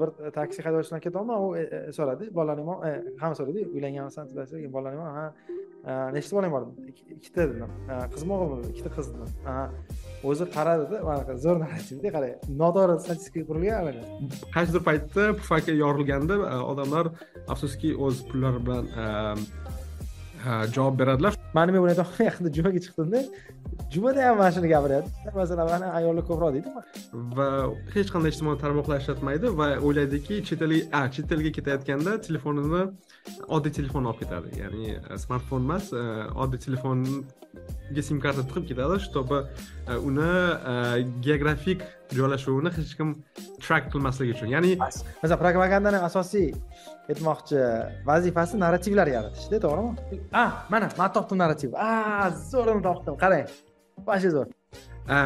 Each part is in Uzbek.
bir taksi haydovchisidan ketyapman u e, e, so'radi bolalaring ham e, hamma so'raydi uylanganmisan keyin bolalaring bormi ha nechta bolang bor ikkita dedim qizmi o'g'ilmi dedi ikkita qiz dedim o'zi qaradida manaqa zo'r narrativda qarang noto'g'ri statistika qurilgan allaqachon qaysidir paytda pufaka yorilganda odamlar afsuski o'z pullari bilan javob beradilar. Mani men bilan aytyapman yaqinda jumaga chiqdimda. Jumada ham mana shuni gapiryapti masalan mana ayollar ko'proq deydi va hech qanday ijtimoiy tarmoqlar ishlatmaydi va o'ylaydiki chet elga a chet elga ketayotganda telefonini oddiy telefon olib ketadi. Ya'ni e, smartfon emas e, oddiy telefon sim karta tiqib ketadi чтобы e, uni geografik joylashuvini hech kim track qilmasligi uchun ya'ni masalan propagandani asosiy aytmoqchi vazifasi narrativlar yaratishda to'g'rimi a mana man topdim narrativ a zo'rini topdim qarang вообще zo'r.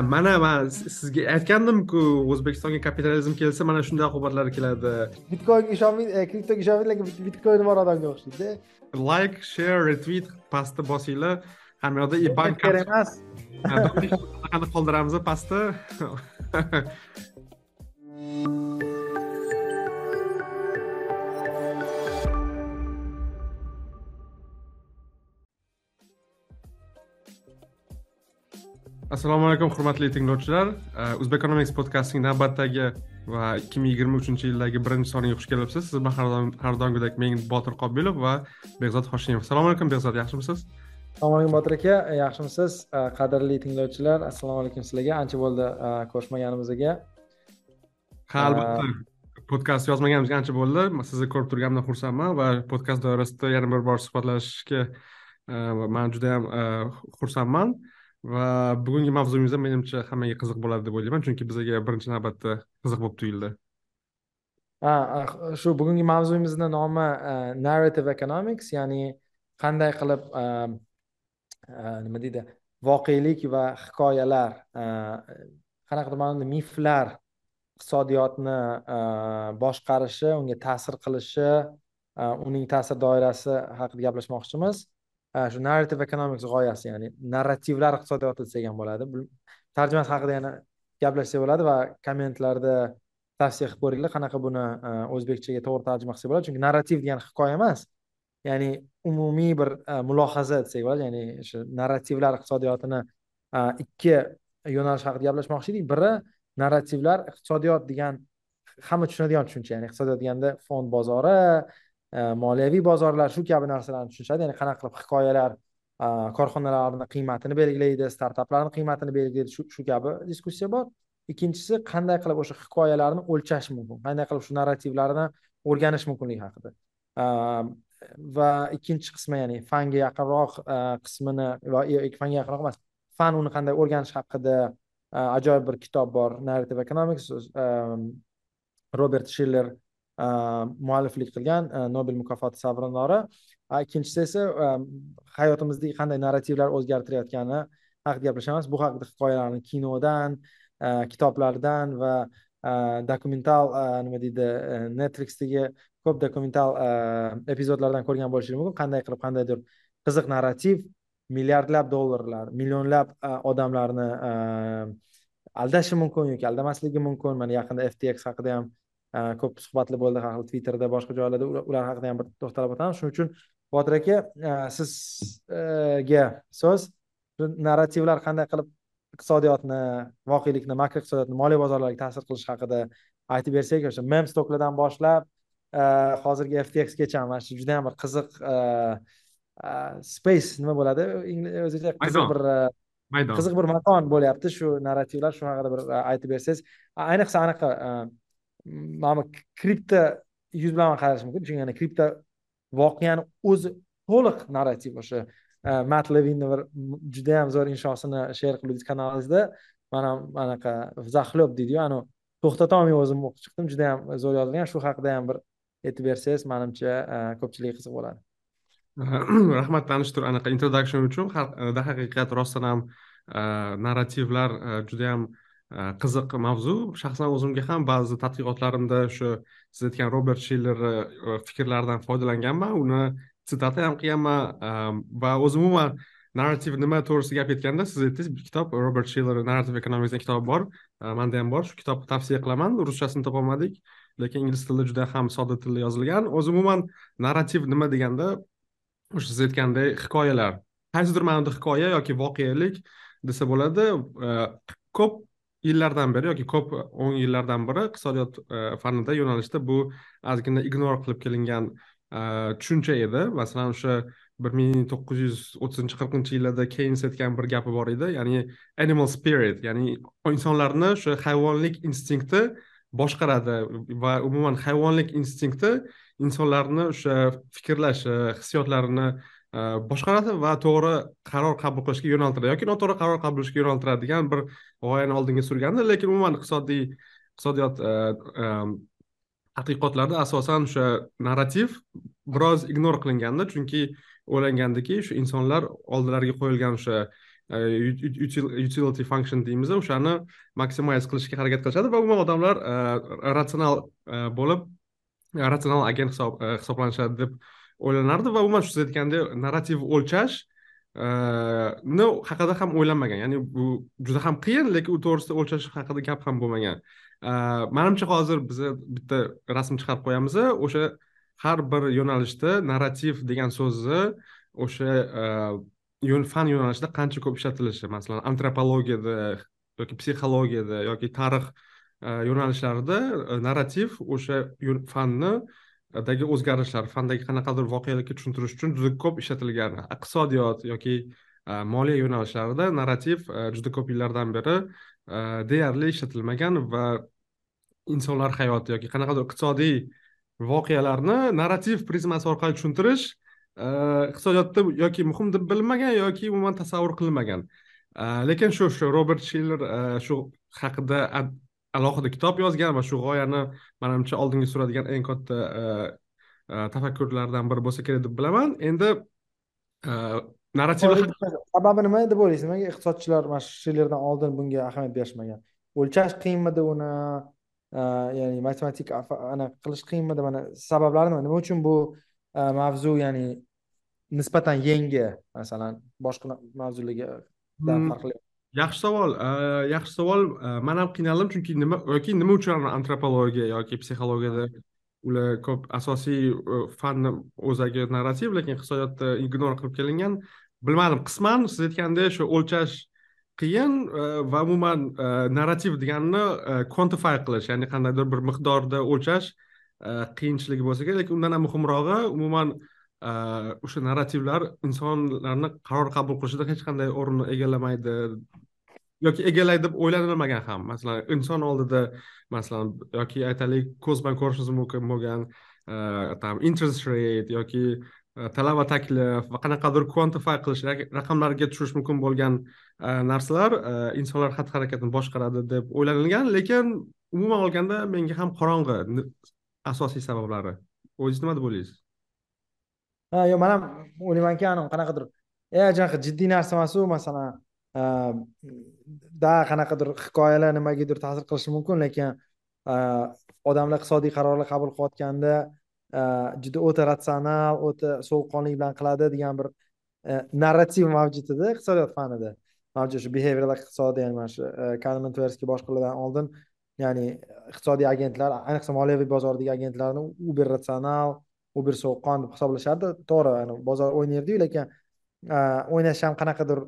Mana man sizga aytgandimku o'zbekistonga kapitalizm kelsa mana shunday oqibatlar keladi bitcoinga ishonmaydi e, kriptoga ishonmaydi lekin bitcoini bor odamga o'xshaydi like share retweet pastda bosinglar hamma yoqda bank kerak emas. qoldiramiz pastda. Assalomu alaykum hurmatli tinglovchilar. O'zbekonomics podkastining navbatdagi va ikki ming yigirma uchinchi yildagi birinchi soniga xush kelibsiz. Siz bilan har doimgidek men botir qobilov va behzod hoshimov. Assalomu alaykum behzod yaxshimisiz assalomu alaykum botir aka. Yaxshimisiz? Qadrli tinglovchilar assalomu alaykum sizlarga. Ancha bo'ldi ko'rishmaganimizga. Ha albatta. Podkast yozmaganimizga ancha bo'ldi. Sizni ko'rib turganimdan xursandman va podkast doirasida yana bir bor suhbatlashishga man juda yam xursandman. Va bugungi mavzuyimiz ham menimcha hammaga qiziq bo'ladi deb o'ylayman chunki bizga birinchi navbatda qiziq bo'lib tuyuldi. Ha shu bugungi mavzuyimizni nomi narrative economics ya'ni qanday qilib Э, nima deydi? Voqelik va hikoyalar. Э, Qanaqadir ma'noda? Miflar iqtisodiyotni э, boshqarishi unga ta'sir qilishi uning ta'sir doirasi haqida gaplashmoqchimiz. Shu narrative economics g'oyasi ya'ni narrativlar iqtisodiyoti desak ham bo'ladi tarjimasi haqida yana gaplashsak bo'ladi va kommentlarda tavsiya qilib ko'ringlar qanaqa buni e, o'zbekchaga to'g'ri tarjima qilsak bo'ladi. Chunki narrativ degani hikoya emas. Ya'ni umumiy bir e, mulohaza desak bo'ladi ya'ni o'sha narrativlar iqtisodiyotini e, ikki yo'nalish haqida gaplashmoqchi edik. Biri narrativlar iqtisodiyot degan hamma tushunadigan tushuncha ya'ni iqtisodiyot deganda fond bozori e, moliyaviy bozorlar shu kabi narsalarni tushunishadi. Ya'ni qanaqa qilib hikoyalar korxonalarni qiymatini belgilaydi startaplarni qiymatini belgilaydi shu shu kabi diskussiya bor. Ikkinchisi qanday qilib o'sha hikoyalarni o'lchash mumkin qanday qilib shu narrativlarni o'rganish mumkinligi haqida. Va ikkinchi qismi ya'ni fanga yaqinroq e, qismini va fanga yaqinroq emas fan uni qanday o'rganish haqida e, ajoyib bir kitob bor narrative economics e, robert shiller mualliflik qilgan nobel mukofoti sovrindori. Ikkinchisi esa hayotimizdagi qanday narrativlar o'zgartirayotgani haqida gaplashamiz. Bu haqida hikoyalarni kinodan kitoblardan va dokumental nima deydi e, netflixdagi ko'p dokumental e, epizodlardan ko'rgan bo'lishingiz mumkin. Qanday qilib qandaydir qiziq narrativ milliardlab dollarlar millionlab e, odamlarni aldashi mumkin yoki aldamasligi mumkin. Mana yaqinda ftx haqida ham ko'p suhbatlar bo'ldi har xil twitterda boshqa joylarda ular haqida ham bir to'xtalib o'tamiz. Shuning uchun botir aka sizga so'z. Narrativlar qanday qilib iqtisodiyotni voqelikni makro iqtisodiyotni moliya bozorlariga ta'sir qilishi haqida aytib bersak o'sha mem stoklardan boshlab hozirgi ftxgacha mana shu juda yam bir qiziq space nima bo'ladi? O'zicha qiziq bir maydon. qiziq bir makon bo'lyapti shu narrativlar shu haqida bir aytib bersangiz. Ayniqsa anaqa mana bu kripto yuz bilan qarash mumkin. Chunki yana kripto voqeani o'zi to'liq narrativ o'sha e, mat levinni bir judayam zo'r inshosini she'r qiluvdingiz kanalingizda mana anaqa zaxlob deydiyu anavi to'xtatolmay o'zim o'qib chiqdim judayam zo'r yozilgan. Shu haqida ham bir aytib bersangiz manimcha ko'pchilik qiziq bo'ladi rahmat tanishtir anaqa introduction uchun darhaqiqat rostdan ham narrativlar judayam qiziq mavzu shaxsan o'zimga ham ba'zi tadqiqotlarimda shu siz aytgan robert shiller fikrlaridan foydalanganman uni sitata ham qilganman ehm, va o'zi umuman narrativ nima to'g'risida gap ketganda siz aytdingiz kitob robert shiller narrativ economics degan kitobi bor. Ehm, manda ham bor. Shu kitobni tavsiya qilaman. Ruschasini topolmadik lekin ingliz tilida juda ham sodda tilda yozilgan. O'zi umuman narrativ nima deganda o'sha siz aytgandek hikoyalar. Qaysidir ma'noda hikoya yoki voqelik desa bo'ladi e, ko'p yillardan beri yoki ko'p o'n yillardan beri iqtisodiyot e, fanida yo'nalishda bu ozgina ignor qilib kelingan Э, tushuncha edi. Masalan o'sha bir ming to'qqiz yuz o'ttizinchi qirqinchi yillarda keyns aytgan bir gapi bor edi. Ya'ni animal spirit ya'ni insonlarni o'sha hayvonlik instinkti boshqaradi va umuman hayvonlik instinkti insonlarni o'sha fikrlashi e, hissiyotlarini e, boshqaradi va to'g'ri qaror qabul qilishga yo'naltiradi yoki noto'g'ri qaror qabul qilishga yo'naltiradigan bir g'oyani oldinga surgandi. Lekin umuman iqtisodiy iqtisodiyot e, tadqiqotlarda asosan o'sha narrativ biroz ignor qilinganda chunki o'ylangandiki shu insonlar oldilariga qo'yilgan o'sha e, utility function deymiz o'shani maximize qilishga harakat qilishadi va umuman odamlar e, ratsional e, bo'lib ratsional agent hisob hisoblanishadi deb o'ylanardi va umuman siz aytgandek narrativ o'lchash ni haqida ham o'ylanmagan. Ya'ni bu juda ham qiyin lekin u to'g'risida o'lchash haqida gap ham bo'lmagan. Э, manimcha hozir biz bitta rasm chiqarib qo'yamiz o'sha har bir yo'nalishda narrativ degan so'zni o'sha e, fan yo'nalishida qancha ko'p ishlatilishi masalan antropologiyada yoki psixologiyada yoki tarix e, yo'nalishlarida e, narrativ o'sha fanni dagi o'zgarishlar fandagi qanaqadir voqealarga tushuntirish uchun juda ko'p ishlatilgan iqtisodiyot yoki moliya yo'nalishlarida narrativ juda ko'p yillardan beri deyarli ishlatilmagan va insonlar hayoti yoki qanaqadir iqtisodiy voqealarni narrativ prizmasi orqali tushuntirish e, iqtisodiyotda yoki muhim deb bilinmagan yoki umuman tasavvur qilinmagan. E, lekin shu shu robert shiller e, shu haqida alohida kitob yozgan va shu g'oyani manimcha oldinga suradigan eng katta tafakkurlardan biri bo'lsa kerak deb bilaman. Endi narrativ sababi nima deb o'ylaysiz? Nimaga iqtisodchilar mana shu shillerdan oldin bunga ahamiyat berishmagan? O'lchash qiyinmidi uni ya'ni matematik ana qilish qiyinmidi mana sabablari nima nima uchun bu mavzu ya'ni nisbatan yangi masalan boshqa mavzulardan farqli yaxshi savol yaxshi savol man ham qiynaldim chunki nima yoki nima uchun antropologiya yoki psixologiyada ular ko'p asosiy fanni o'zagi narrativ lekin iqtisodiyotda ignor qilib kelingan bilmadim qisman siz aytgandek shu o'lchash qiyin e, va umuman e, narrativ deganini e, quantify qilish ya'ni qandaydir bir miqdorda o'lchash qiyinchiligi bo'lsa kerak. Lekin undan ham muhimrog'i umuman o'sha narrativlar insonlarni qaror qabul qilishida hech qanday o'rinni egallamaydi yoki egallaydi deb o'ylanilmagan ham. Masalan inson oldida masalan yoki aytaylik ko'z bilan ko'rishimiz mumkin bo'lgan там interest rate yoki Э, talab va taklif va qanaqadir quantify qilish raqamlarga tushirish mumkin bo'lgan e, narsalar e, insonlar xatti harakatini boshqaradi deb o'ylanilgan lekin umuman olganda menga ham qorong'i asosiy sabablari. O'zingiz nima deb o'ylaysiz? Ha yo'q man ham o'ylaymanki qanaqadir. E, Anaqa jiddiy narsa emasu masalan da qanaqadir hikoyalar nimagadir ta'sir qilishi mumkin lekin odamlar iqtisodiy qarorlar qabul qilayotganda Э, juda o'ta ratsional o'ta sovuqqonlik bilan qiladi degan bir e, narrativ mavjud edi iqtisodiyot fanida. Mavjud shu behavioral iqtisodiy ya'ni mana shu e, kahneman tversky boshqalardan oldin ya'ni iqtisodiy agentlar ayniqsa moliyaviy bozordagi agentlarni uber ratsional uber sovuqqon deb hisoblashardi. To'g'ri bozor o'ynaydiyu lekin e, o'ynash ham qanaqadir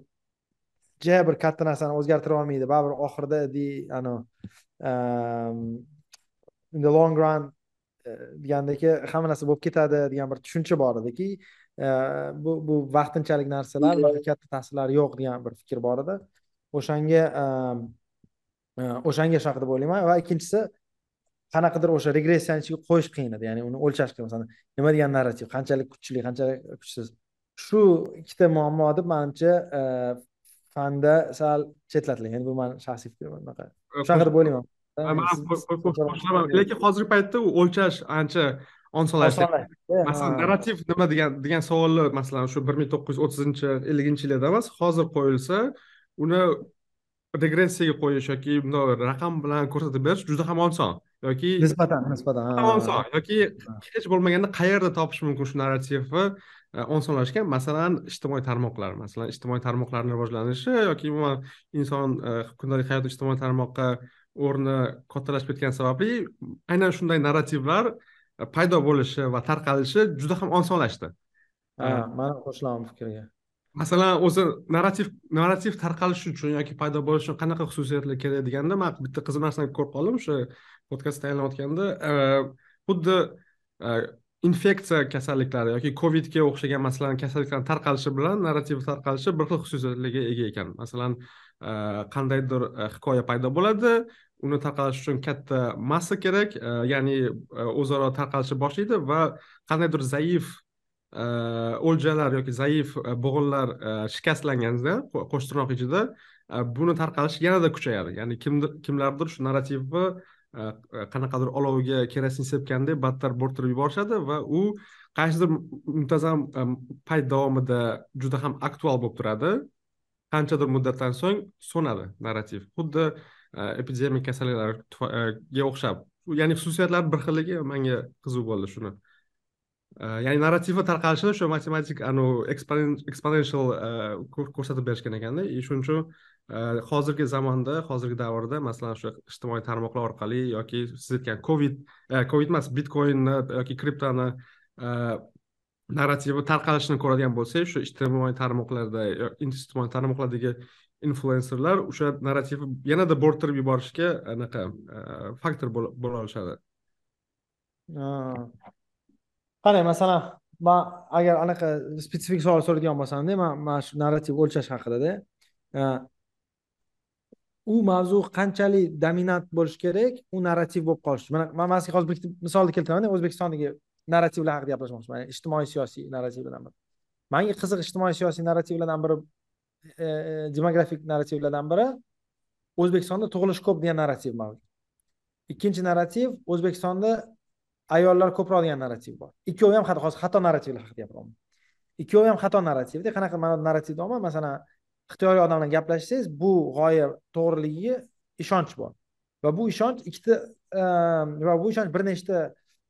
juda bir katta narsani o'zgartira olmaydi. Baribir oxirida in the long run degandagi hamma narsa bo'lib ketadi degan bir tushuncha bor ediki e, bu bu vaqtinchalik narsalar va katta ta'sirlari yo'q degan bir fikr bor edi. O'shanga e, e, o'shanga shunaqa deb o'ylayman va ikkinchisi qanaqadir o'sha regressiyani ichiga qo'yish qiyin edi ya'ni uni o'lchash qiyin. Masalan nima degan narrativ? Qanchalik kuchli qanchalik kuchsiz? Shu ikkita muammo deb manimcha fanda sal chetlatilgan. Bu mani shaxsiy fikrim unaqa shunaqa deb o'ylayman lekin hozirgi paytda u o'lchash ancha osonlashdi masalan narrativ nima degan degan savolni masalan shu bir ming to'qqiz yuz o'ttizinchi elliginchi yillarda emas hozir qo'yilsa uni regressiyaga qo'yish yoki bundoq raqam bilan ko'rsatib berish juda ham oson yoki nisbatan nisbatan oson yoki hech bo'lmaganda qayerda topish mumkin shu narrativni e, osonlashgan masalan ijtimoiy tarmoqlar masalan ijtimoiy tarmoqlarni rivojlanishi yoki umuman inson e, kundalik hayotda ijtimoiy tarmoqqa o'rni kattalashib ketgani sababli aynan shunday narrativlar paydo bo'lishi va tarqalishi juda ham osonlashdi. Ha man qo'shilaman fikrga. Masalan o'zi narrativ narrativ tarqalishi uchun yoki paydo bo'lishi uchun qanaqa xususiyatlar kerak deganda man bitta qiziq narsani ko'rib qoldim o'sha podkast tayyorlayotganda xuddi infeksiya kasalliklari yoki covidga o'xshagan masalan kasalliklarni tarqalishi bilan narrativ tarqalishi bir xil xususiyatlarga ega ekan. Masalan e, qandaydir e, hikoya paydo bo'ladi uni tarqalish uchun katta massa kerak. Ya'ni e, o'zaro tarqalishni boshlaydi va qandaydir zaif e, o'ljalar yoki zaif e, bo'g'inlar shikastlanganda qo'shtirnoq ichida buni tarqalishi yanada kuchayadi. Ya'ni kimdir kimlardir shu narrativni qanaqadir olovga kerosin sepgandek battar bo'rttirib yuborishadi va u qaysidir muntazam payt davomida juda ham aktual bo'lib turadi. Qanchadir muddatdan so'ng so'nadi narrativ. Xuddi Э, epidemik kasalliklarga э, o'xshab. Ya'ni xususiyatlari bir xilligi menga qiziq bo'ldi shuni. Э, ya'ni narrativni tarqalishini o'sha matematik anavi exponential ko'rsatib berishgan ekanda. И shuning uchun hozirgi zamonda hozirgi davrda masalan o'sha ijtimoiy tarmoqlar orqali yoki siz aytgan covid e, covid emas bitcoinni yoki kriptoni narrativi tarqalishini ko'radigan bo'lsak shu ijtimoiy tarmoqlarda ijtimoiy tarmoqlardagi influenserlar o'sha narrativni yanada bo'rttirib yuborishga anaqa e, faktor bo'la olishadi. Qarang masalan man agar anaqa spetsifik savol so'raydigan bo'lsamda man mana shu narrativ o'lchash haqidada e, u mavzu qanchalik dominant bo'lishi kerak u narrativ bo'lib qolishi. Mana man sizga hozir bitta misolni keltiramanda o'zbekistondagi narrativlar haqida gaplashmoqchiman ijtimoiy siyosiy narrativlardan biri manga qiziq ijtimoiy siyosiy narrativlardan biri e, e, demografik narrativlardan biri o'zbekistonda tug'ilish ko'p degan narrativ mavjud. Ikkinchi narrativ o'zbekistonda ayollar ko'proq degan narrativ bor. Ikkovi ham hozir xato narrativlar haqida gapiryapman. Ikkovi ham xato narrativda qanaqa mana narrativ deyapman masalan ixtiyoriy odam bilan gaplashsangiz bu g'oya to'g'riligiga ishonch bor. Va bu ishonch ikkita e, va bu ishonch bir nechta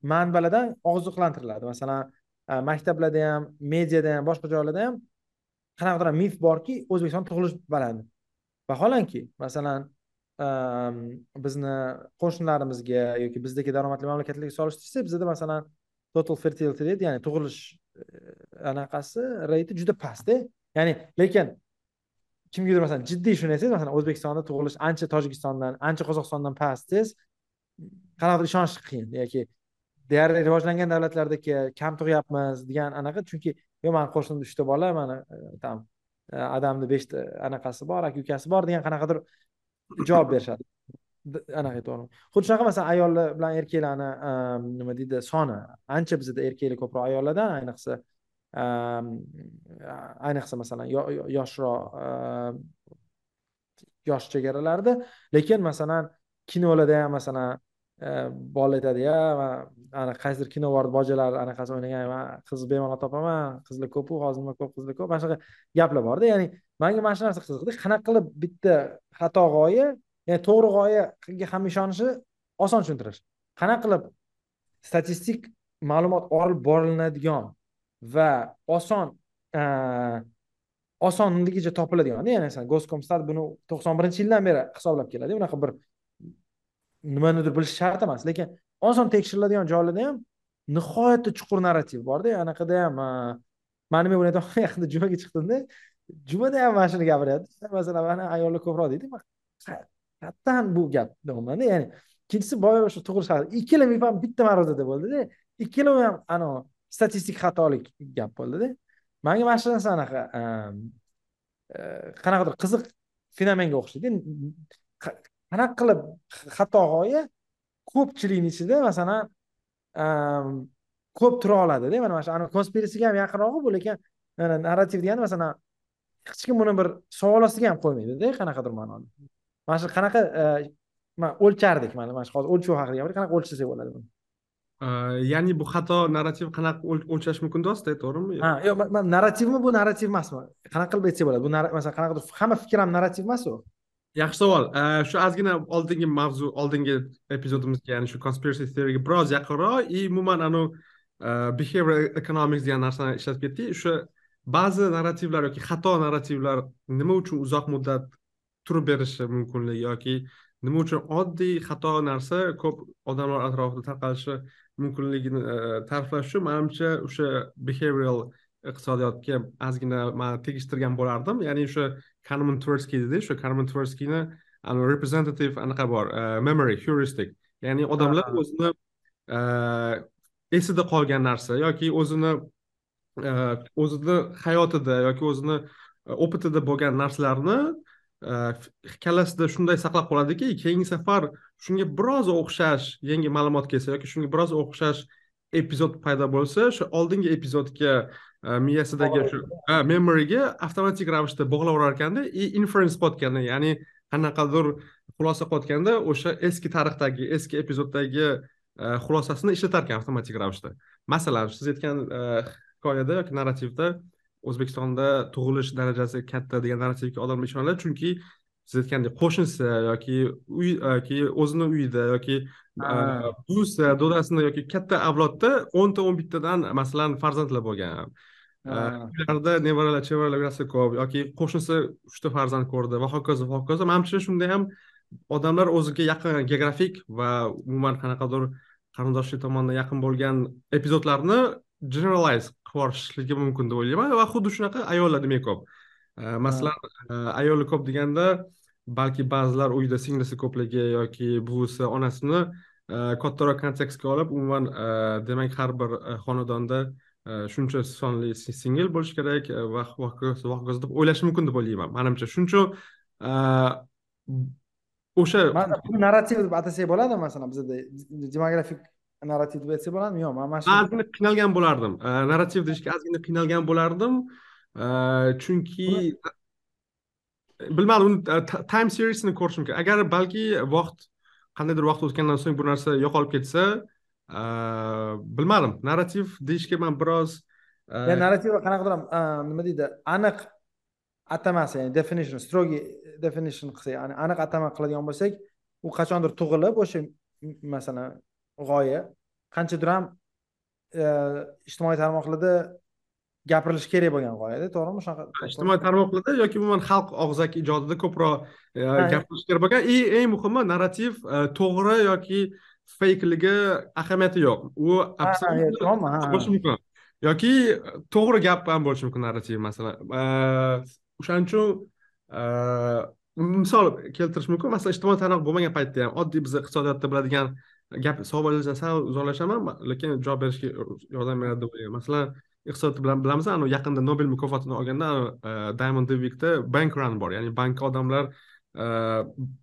manbalardan oziqlantiriladi. Masalan e, maktablarda ham mediada ham boshqa joylarda ham qanaqadir mif borki o'zbekiston tug'ilish baland vaholanki masalan e, bizni qo'shnilarimizga yoki bizdagi daromadli mamlakatlarga solishtirsak bizada masalan total fertility rate ya'ni tug'ilish e, anaqasi reyti juda pastda. Ya'ni lekin kimgadir masalan jiddiy shuni aytsangiz masalan o'zbekistonda tug'ilish ancha tojikistondan ancha qozog'istondan past desangiz qanaqadir ishonish qiyin yoki deyarli rivojlangan davlatlardagi kam tug'yapmiz degan anaqa. Chunki yo'q mani qo'shnimda uchta bola mani e, там e, adamni beshta anaqasi bor aka ukasi bor degan qanaqadir javob berishadi. Anaqa to'g'rimi? Xuddi shunaqa masalan ayollar bilan erkaklarni nima deydi soni. Ancha bizada erkaklar ko'proq ayollardan ayniqsa ayniqsa masalan yoshroq yosh chegaralarda. Lekin masalan kinolarda ham masalan e, bola aytadi ya ana qaysidir kino bor bojalar anaqasi o'ynagan qiz bemalol topaman qizlar ko'pu hozir nima ko'p qizlar ko'p mana shunaqa gaplar borda. Ya'ni manga mana shu narsa qiziqda qanaqa qilib bitta xato g'oya ya'ni to'g'ri g'oyaga ham ishonishi oson tushuntirish. Qanaqa qilib statistik ma'lumot olib boriladigan va oson osonligicha topiladiganda. Ya'ni masalan goskomstat buni to'qson birinchi yildan beri hisoblab keladi unaqa bir nimanidir bilish shart emas. Lekin oson tekshiriladigan joylarda ham nihoyatda chuqur narrativ borda. Anaqada ham e, mani men buni aytyapman yaqinda jumaga chiqdimda. Jumada ham mana shuni gapiryapti. Masalan mana ayollar ko'proq deydi qayerdan bu gap deyapmanda ya'ni ikkinchisi boya shu tug'ilish ikkala mif ham bitta ma'ruzada bo'ldida. Ikkalovi ham anavi statistik xatolik gap bo'ldida. Manga mana shu narsa anaqa e, e, qanaqadir qiziq fenomenga o'xshaydi. Qanaqa qilib xato g'oya ko'pchilikni ichida masalan ko'p tura oladida mana shu konspiratsiyaga ham yaqinroq bu lekin narrativ degani masalan hech kim buni bir savol ostiga ham qo'ymaydida qanaqadir ma'noda. Mana shu qanaqa e, o'lchardik mana mana shu hozir o'lchov haqida gapirdik qanaqa o'lchasak bo'ladi buni? Ya'ni bu xato narrativ qanaqa o'lchash mumkin deyapsizda to'g'rimi? Ha yo'q narrativmi bu narrativ emasmi? Qanaqa qilib aytsak bo'ladi? Bu masalan qanaqadir hamma fikr ham narrativ emas u yaxshi savol. Shu ozgina oldingi mavzu oldingi epizodimizga ya'ni shu conspiracy theoryga biroz yaqinroq и umuman anavi e, behavioral economics degan narsani ishlatib ketdik. O'sha ba'zi narrativlar yoki xato narrativlar nima uchun uzoq muddat turib berishi mumkinligi yoki nima uchun oddiy xato narsa ko'p odamlar atrofida tarqalishi mumkinligini e, ta'riflash uchun manimcha o'sha behavioral iqtisodiyotga ozgina man tegishtirgan bo'lardim. Ya'ni o'sha kanman tversky dedi o'sha kanman tverskyni representative anaqa bor memory heuristic. Ya'ni odamlar o'zini esida qolgan narsa yoki o'zini o'zini hayotida yoki o'zini opitida bo'lgan narsalarni kallasida shunday saqlab qoladiki keyingi safar shunga biroz o'xshash yangi ma'lumot kelsa yoki shunga biroz o'xshash epizod paydo bo'lsa o'sha oldingi epizodga miyasidagi shu memoryga. avtomatik ravishda bog'lab ekanda и inference qilayotganda ya'ni qanaqadir xulosa qilayotganda o'sha eski tarixdagi eski epizoddagi xulosasini ishlatar ekan avtomatik ravishda. Masalan siz aytgan hikoyada yoki narrativda o'zbekistonda tug'ilish darajasi katta degan narrativga odamlar ishonadi chunki siz aytgandek qo'shnisi yoki uy yoki o'zini uyida yoki buvisi dodasini yoki katta avlodda o'nta o'n bittadan masalan farzandlar bo'lgan. Uylarida nevaralar chevaralar yurasi ko'p yoki qo'shnisi uchta farzand ko'rdi va hokazo va hokazo. Manimcha shunda ham odamlar o'ziga yaqin geografik va umuman qanaqadir qarindoshlik tomonidan yaqin bo'lgan epizodlarni generalize qilib yuborishligi mumkin deb o'ylayman va xuddi shunaqa ayollar demak ko'p. Masalan ayollar ko'p deganda balki ba'zilar uyda singlisi ko'pligi yoki buvisi onasini kattaroq kontekstga olib umuman demak har bir xonadonda shuncha sonli singil bo'lishi kerak va hokazo deb o'ylashi mumkin deb o'ylayman manimcha. Shuning uchun o'sha narrativ deb atasak bo'ladimi masalan bizada demografik narrativ deb aytsak bo'ladimi? Yo'q man mana shu ozgina qiynalgan bo'lardim. Narrativ deyishga ozgina qiynalgan bo'lardim. Chunki bilmadim uni time seriesini ko'rish mumkin agar balki vaqt qandaydir vaqt o'tgandan so'ng bu narsa yo'qolib ketsa bilmadim. Narrativ deyishga man biroz narrativ qanaqadir nima deydi? Aniq atamasi ya'ni definition строгий definition qilsak ya'ni aniq atama qiladigan bo'lsak u qachondir tug'ilib o'sha masalan g'oya qanchadir ham e, ijtimoiy tarmoqlarda gapirilishi kerak bo'lgan g'oyada to'g'rimi? Shunaqa ijtimoiy tarmoqlarda yoki umuman xalq og'zaki ijodida ko'proq e, gapirilishi kerak bo'lgan и eng muhimi narrativ e, to'g'ri yoki feykligi ahamiyati yo'q. U bo'lishi mumkin. Yoki to'g'ri gap ham bo'lishi mumkin narrativ masalan o'shaning uchun misol keltirish mumkin. Masalan ijtimoiy tarmoq bo'lmagan paytda ham oddiy biz iqtisodiyotda biladigan gap savolingizdan sal uzoqlashaman lekin javob berishga yordam beradi deb o'ylayman masalan iqtisodda bilamiz anavi yaqinda nobel mukofotini olganda e, diamond devikda bank run bor. Ya'ni bankka odamlar e,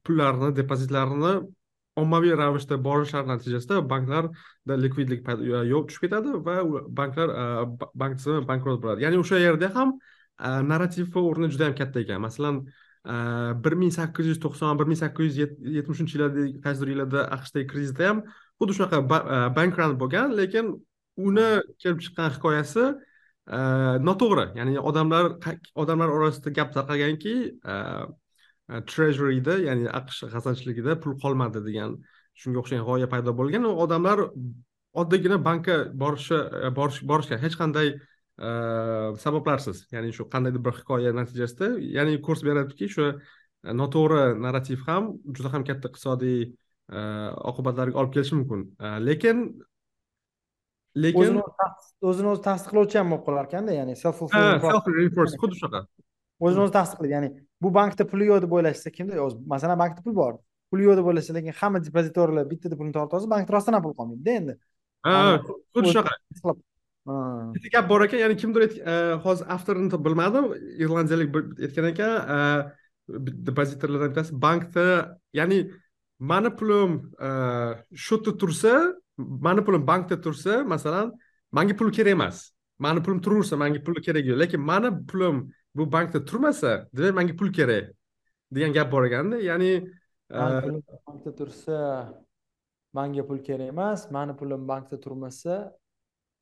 pullarini depozitlarini ommaviy ravishda borishlari natijasida banklarda likvidlik yo'q tushib ketadi va banklar e, bank tizimi bankrot bo'ladi. Ya'ni o'sha yerda ham narrativni o'rni juda yam katta ekan. Masalan bir ming sakkiz yuz to'qson bir ming sakkiz yuz yetmishinchi yillardagi qaysidir yillarda aqshdagi krizisda ham xuddi shunaqa bank run bo'lgan lekin uni kelib chiqqan hikoyasi e, noto'g'ri. Ya'ni odamlar odamlar orasida gap tarqalganki e, e, treasuryda ya'ni aqsh xazanchiligida pul qolmadi degan shunga o'xshagan g'oya paydo bo'lgan va odamlar oddiygina bankka borishi borishgan hech qanday sabablarsiz. Ya'ni shu qandaydir bir hikoya natijasida ya'ni kurs beradiki shu noto'g'ri narrativ ham juda ham katta iqtisodiy oqibatlarga olib kelishi mumkin. Lekin lekin o'zini o'zi tasdiqlovchi ham bo'lib qolar ekanda ya'ni self reinforce xuddi shunaqa. O'zini o'zi tasdiqlaydi ya'ni bu bankda puli yo'q deb o'ylashsa kimda masalan bankda pul bor. Pul yo'q deb o'ylashsa lekin hamma depozitorlar bittada pulni tortib olsa bankda rostdan ham pul qolmaydida endi. Xuddi shunaqa. bitta gap bor ekan ya'ni kimdir e, hozir avtorini bilmadim irlandiyalik aytgan ekan depozitorlardan bittasi bankda ya'ni mani pulim e, shu yerda tursa mani pulim bankda tursa masalan manga pul kerak emas. Mani pulim turaversa manga pul kerak yo'q lekin mani pulim bu bankda turmasa demak manga pul kerak degan gap bor ekanda. Ya'ni e, bankda tursa manga pul kerak emas. Mani pulim bankda turmasa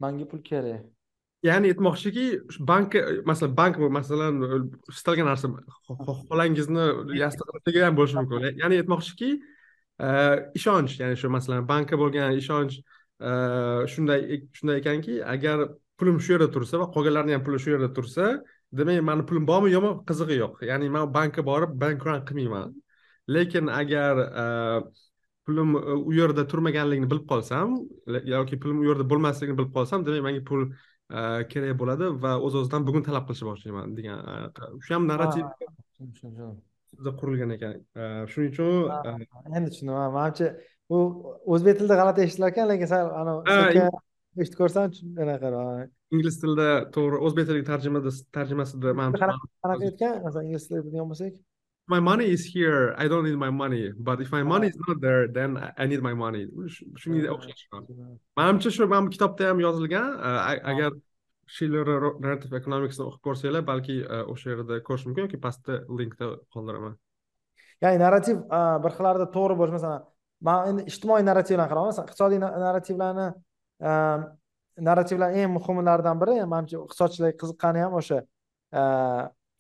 manga pul kerak. Ya'ni aytmoqchiki bankka masalan bank masalan istalgan narsa xolangizni yostiqniki ham bo'lishi mumkin. Ya'ni aytmoqchiki ishonch ya'ni shu masalan bankka bo'lgan ishonch shunday shunday ekanki agar pulim shu yerda tursa va qolganlarni ham puli shu yerda tursa demak mani pulim bormi yo'qmi qizig'i yo'q. Ya'ni man bankka borib bankrun qilmayman. Lekin agar pulim e, u yerda turmaganligini bilib qolsam yoki pulim u yerda bo'lmasligini bilib qolsam demak menga pul kerak bo'ladi va o'z o'zidan bugun talab qilishni boshlayman degan e, shu ham narrativ. Qurilgan ekan. Shuning uchun endi tushundim. Manimcha u o'zbek tilida g'alati eshitilar ekan lekin sal anavi eshitib ko'rsam anaqa ingliz tilida to'g'ri o'zbek tiliga tarjimada tarjimasida qanaqa aytgan? Masalan ingliz tilida bilgan bo'lsak. My money is here i don't need my money but if my money is not there then i need my money. Shunga o'xshash manimcha shu mana bu kitobda ham yozilgan. Agar shiller narrative economicsni o'qib ko'rsanglar balki e, o'sha yerda ko'rish mumkin yoki pastda linkda qoldiraman. Ya'ni narrativ e, bir xillarda to'g'ri bo'lish masalan man endi ijtimoiy narrativlarni qarayman masalan iqtisodiy narrativlarni e, narrativlar eng muhimlaridan biri manimcha iqtisodchilarga qiziqqani ham o'sha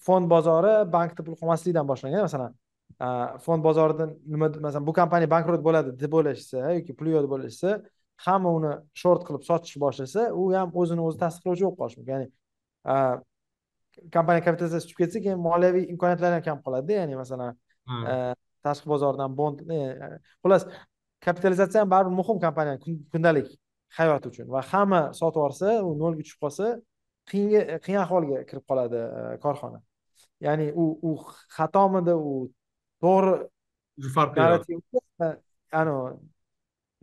fond bozori bankda pul qolmaslikdan boshlangan masalan fond bozorida nima masalan bu kompaniya bankrot bo'ladi deb o'ylashsa yoki puli yo'q deb o'ylashsa hamma uni short qilib sotish boshlasa u ham o'zini o'zi tasdiqlovchi bo'lib qolishi mumkin ya'ni kompaniya kapitalizatsiya tushib ketsa keyin moliyaviy imkoniyatlari ham kam qoladida ya'ni masalan tashqi bozordan bond xullas kapitalizatsiya ham baribir muhim kompaniya kundalik hayot uchun va hamma sotib yuborsa u nolga tushib qolsa qiyinga qiyin ahvolga kirib qoladi e, korxona. Ya'ni u u xatomidi u to'g'ri farq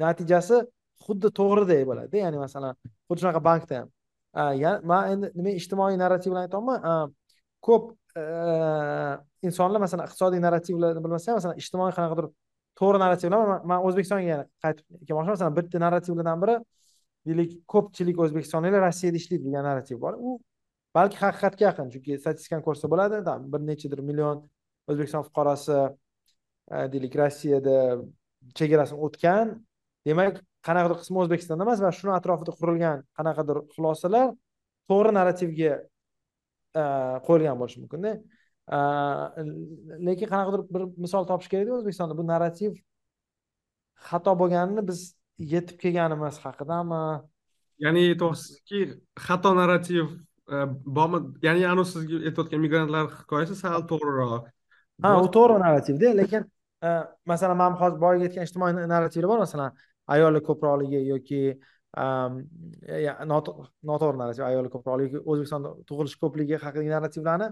natijasi xuddi to'g'ridek bo'ladi. Ya'ni masalan xuddi shunaqa bankda ham man endi nima ijtimoiy narrativlarni aytyapman ko'p e, insonlar masalan iqtisodiy narrativlarni bilmasa ham masalan ijtimoiy qanaqadir to'g'ri narrativlar man o'zbekistonga yana qaytib kelmoqchiman. Masalan bitta narrativlardan biri deylik ko'pchilik o'zbekistonliklar rossiyada ishlaydi degan narrativ bor. U balki haqiqatga yaqin chunki statistikani ko'rsa bo'ladi. Bir nechadir million o'zbekiston fuqarosi e, deylik rossiyada chegarasini o'tgan. Demak qanaqadir qismi o'zbekistonda emas va shuni atrofida qurilgan qanaqadir xulosalar to'g'ri narrativga e, qo'yilgan bo'lishi mumkinda. E, lekin qanaqadir bir misol topish kerakda o'zbekistonda bu narrativ xato bo'lganini biz yetib kelganimiz haqidami? Ya'ni aytyapsizki xato narrativ e, bormi? Ya'ni anavi sizga aytayotgan migrantlar hikoyasi sal to'g'riroq. Ha u to'g'ri narrativda lekin masalan man hozir boyagi aytgan ijtimoiy narrativlar bor masalan ayollar ko'proqligi yoki noto'g'ri narrativ ayollar ko'proqligi yoki o'zbekistonda tug'ilish ko'pligi haqidagi narrativlarni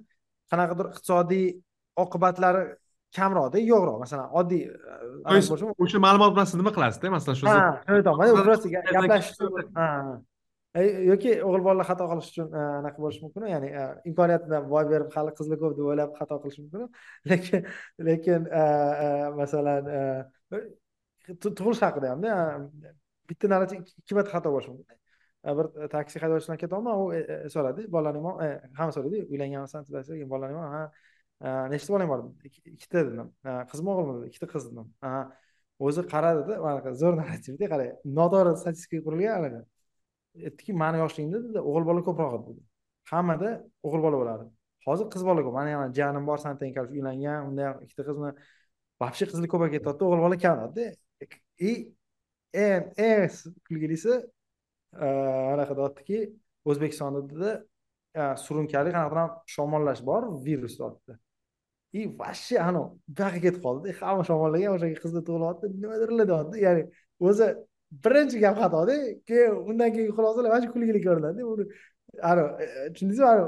qanaqadir iqtisodiy oqibatlari kamroqda yo'qroq. Masalan oddiy e, o'sha ma'lumot bilan siz nima qilasizda masalan shu yoki o'g'il bolalar xato qilish uchun e, anaqa bo'lishi mumkin ya'ni e, imkoniyatidan boy berib hali qizlar ko'p deb o'ylab xato qilish mumkin lekin lekin masalan tug'ilish haqida hamda. Bitta narsa ikki marta xato bo'lishi mumkin. E, bir e, taksi haydovchisidan ketyapman u e, so'radi bolalarning hamma so'raydi uylanganmisan? keyin bolalarning ha nechta bolang bor? ikkita dedim. Qizmi o'g'ilmi dedi. Ikkita qiz dedim. O'zi qaradida manaqa zo'r narrativda qarang noto'g'ri statistika qurilgan anaqa aytdiki mani yoshligimda dedi o'g'il bola ko'proq edi dedi. Hammada o'g'il bola bo'lardi hozir qiz bola ko'p. Mani yana jiyanim bor santayin uylangan unda ham ikkita qiz вообще qizlar ko'payib ketyapti o'g'il bola kamyapti и eng kulgilisi anaqa deyaptiki o'zbekistonda surunkali qanaqadir ham shamollash bor virus deyapti и вообще anavi buyoqqa ketib qoldi hamma shamollagan o'sha qizlar tug'ilyapti nimadirlar deyapti ya'ni o'zi birinchi gap xatoda keyin undan keyingi xulosalar mana shu kulgili ko'rinadi uni anavi tushundingizmi anavi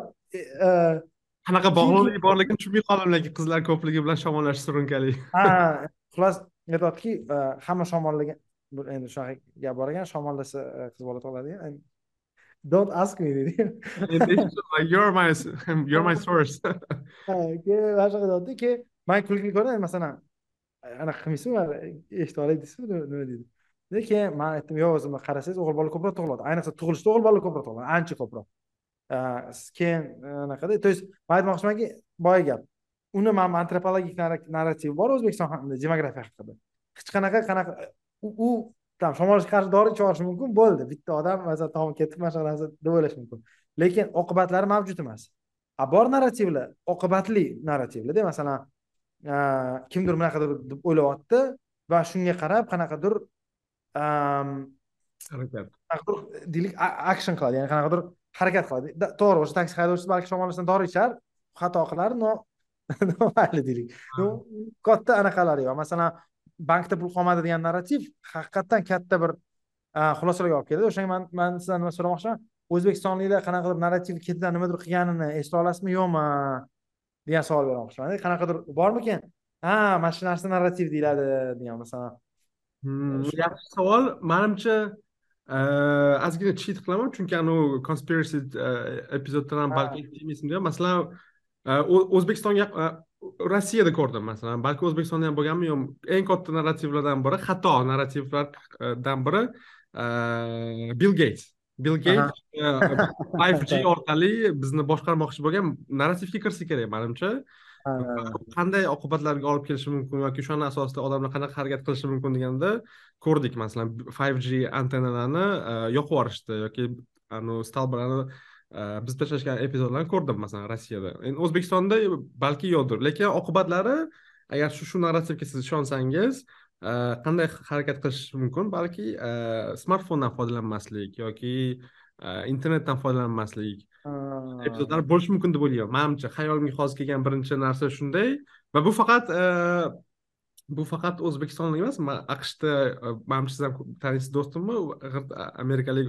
qanaqa bog'liqlik borligini tushunmay qoldim lekin qizlar ko'pligi bilan shamollash surunkali ha xullas aytyaptiki hamma shamollagan endi shunaqa gap bor ekan shamollasa qiz bola tug'iladigan don't ask me dedi you're my you're my source. Mana shunaqa deyapti keyin man kulgili ko'rdim masalan anaqa qilmaysizmi eshitib olay deysizmi nima deydi keyin man aytdim yo'q o'zim qarasangiz o'g'il bola ko'proq tug'iladi. Ayniqsa tug'ilishda o'g'il bola ko'proq tug'iladi ancha ko'proq. Keyin anaqada то есть man aytmoqchimanki boya gap uni man antropologik narrativ bor o'zbekiston demografiya haqida. Hech qanaqa qanaqa u там shamollashga qarshi dori ichib mumkin bo'ldi. Bitta odam masalan tomon ketib mana shunaqa narsa deb o'ylash mumkin. Lekin oqibatlari mavjud emas. A bor narrativlar oqibatli narrativlarda masalan kimdir bunaqadir deb o'ylayapti va shunga qarab qanaqadir harakat. deylik action qiladi ya'ni qanaqadir harakat qiladi. To'g'ri o'sha taksi haydovchisi balki shamollashdan dori ichar xato qilar но mayli deylik. Katta anaqalari yo'q. Masalan bankda pul qolmadi degan narrativ haqiqatdan katta bir xulosalarga olib keladi o'shanga man man sizdan nima so'ramoqchiman? O'zbekistonliklar qanaqadir narrativ ketidan nimadir qilganini eslay olasizmi yo'qmi degan savol bermoqchimanda qanaqadir bormikan ha mana shu narsa narrativ deyiladi degan masalan. Hmm, yaxshi. savol. Manimcha ozgina cheat qilaman. Chunki anavi conspiracy epizoddan ham balki esimda masalan o'zbekistonga rossiyada ko'rdim masalan. Balki o'zbekistonda ham bo'lganmi yo'q eng katta narrativlardan biri xato narrativlardan biri bill geyts bill geyts five g orqali bizni boshqarmoqchi bo'lgan narrativga kirsa kerak manimcha. Qanday oqibatlarga olib kelishi mumkin yoki o'shani asosida odamlar qanaqa harakat qilishi mumkin deganda ko'rdik. Masalan five g antennalarni yoqib yuborishdi yoki anavi stalbalarni biz tashlashgan epizodlarni ko'rdim masalan rossiyada. Endi o'zbekistonda balki yo'qdir lekin oqibatlari agar shu shu narrativga siz ishonsangiz qanday harakat qilish mumkin? Balki smartfondan foydalanmaslik yoki internetdan foydalanmaslik. Epizodlar bo'lishi mumkin deb o'ylayman. Manimcha xayolimga hozir kelgan birinchi narsa shunday. Va bu faqat bu faqat o'zbekistonlik emas aqshda manimcha siz ham taniysiz do'stimmi? Amerikalik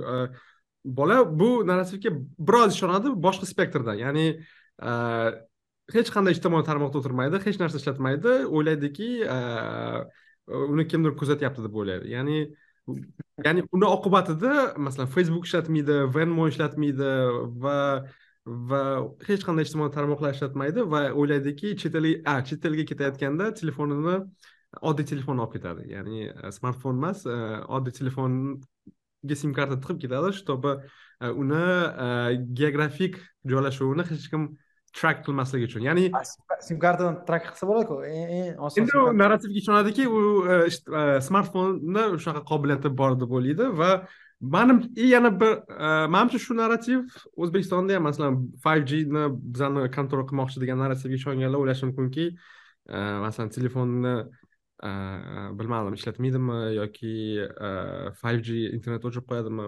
bola bu narsaga biroz ishonadi boshqa spektrda. Ya'ni e, hech qanday ijtimoiy tarmoqda o'tirmaydi hech narsa ishlatmaydi. O'ylaydiki e, uni kimdir kuzatyapti deb o'ylaydi. Ya'ni ya'ni uni oqibatida masalan facebook ishlatmaydi venmo ishlatmaydi va va hech qanday ijtimoiy tarmoqlar ishlatmaydi va o'ylaydiki chet elga chet elga ketayotganda telefonini oddiy telefon olib ketadi. Ya'ni e, smartfon emas oddiy telefon sim karta tiqib ketadi чтобы uni geografik joylashuvini hech kim trak qilmasligi uchun ya'ni sim kartadan trak qilsa bo'ladiku eng oson endi u narrativga ishonadiki u smartfonni shunaqa qobiliyati bor deb o'ylaydi va manim yana bir manimcha shu narrativ o'zbekistonda ham masalan five gni bizani kontrol qilmoqchi degan narrativga ishonganlar o'ylashi mumkinki masalan telefonni bilmadim ishlatmaydimi yoki five g internet o'chirib qo'yadimi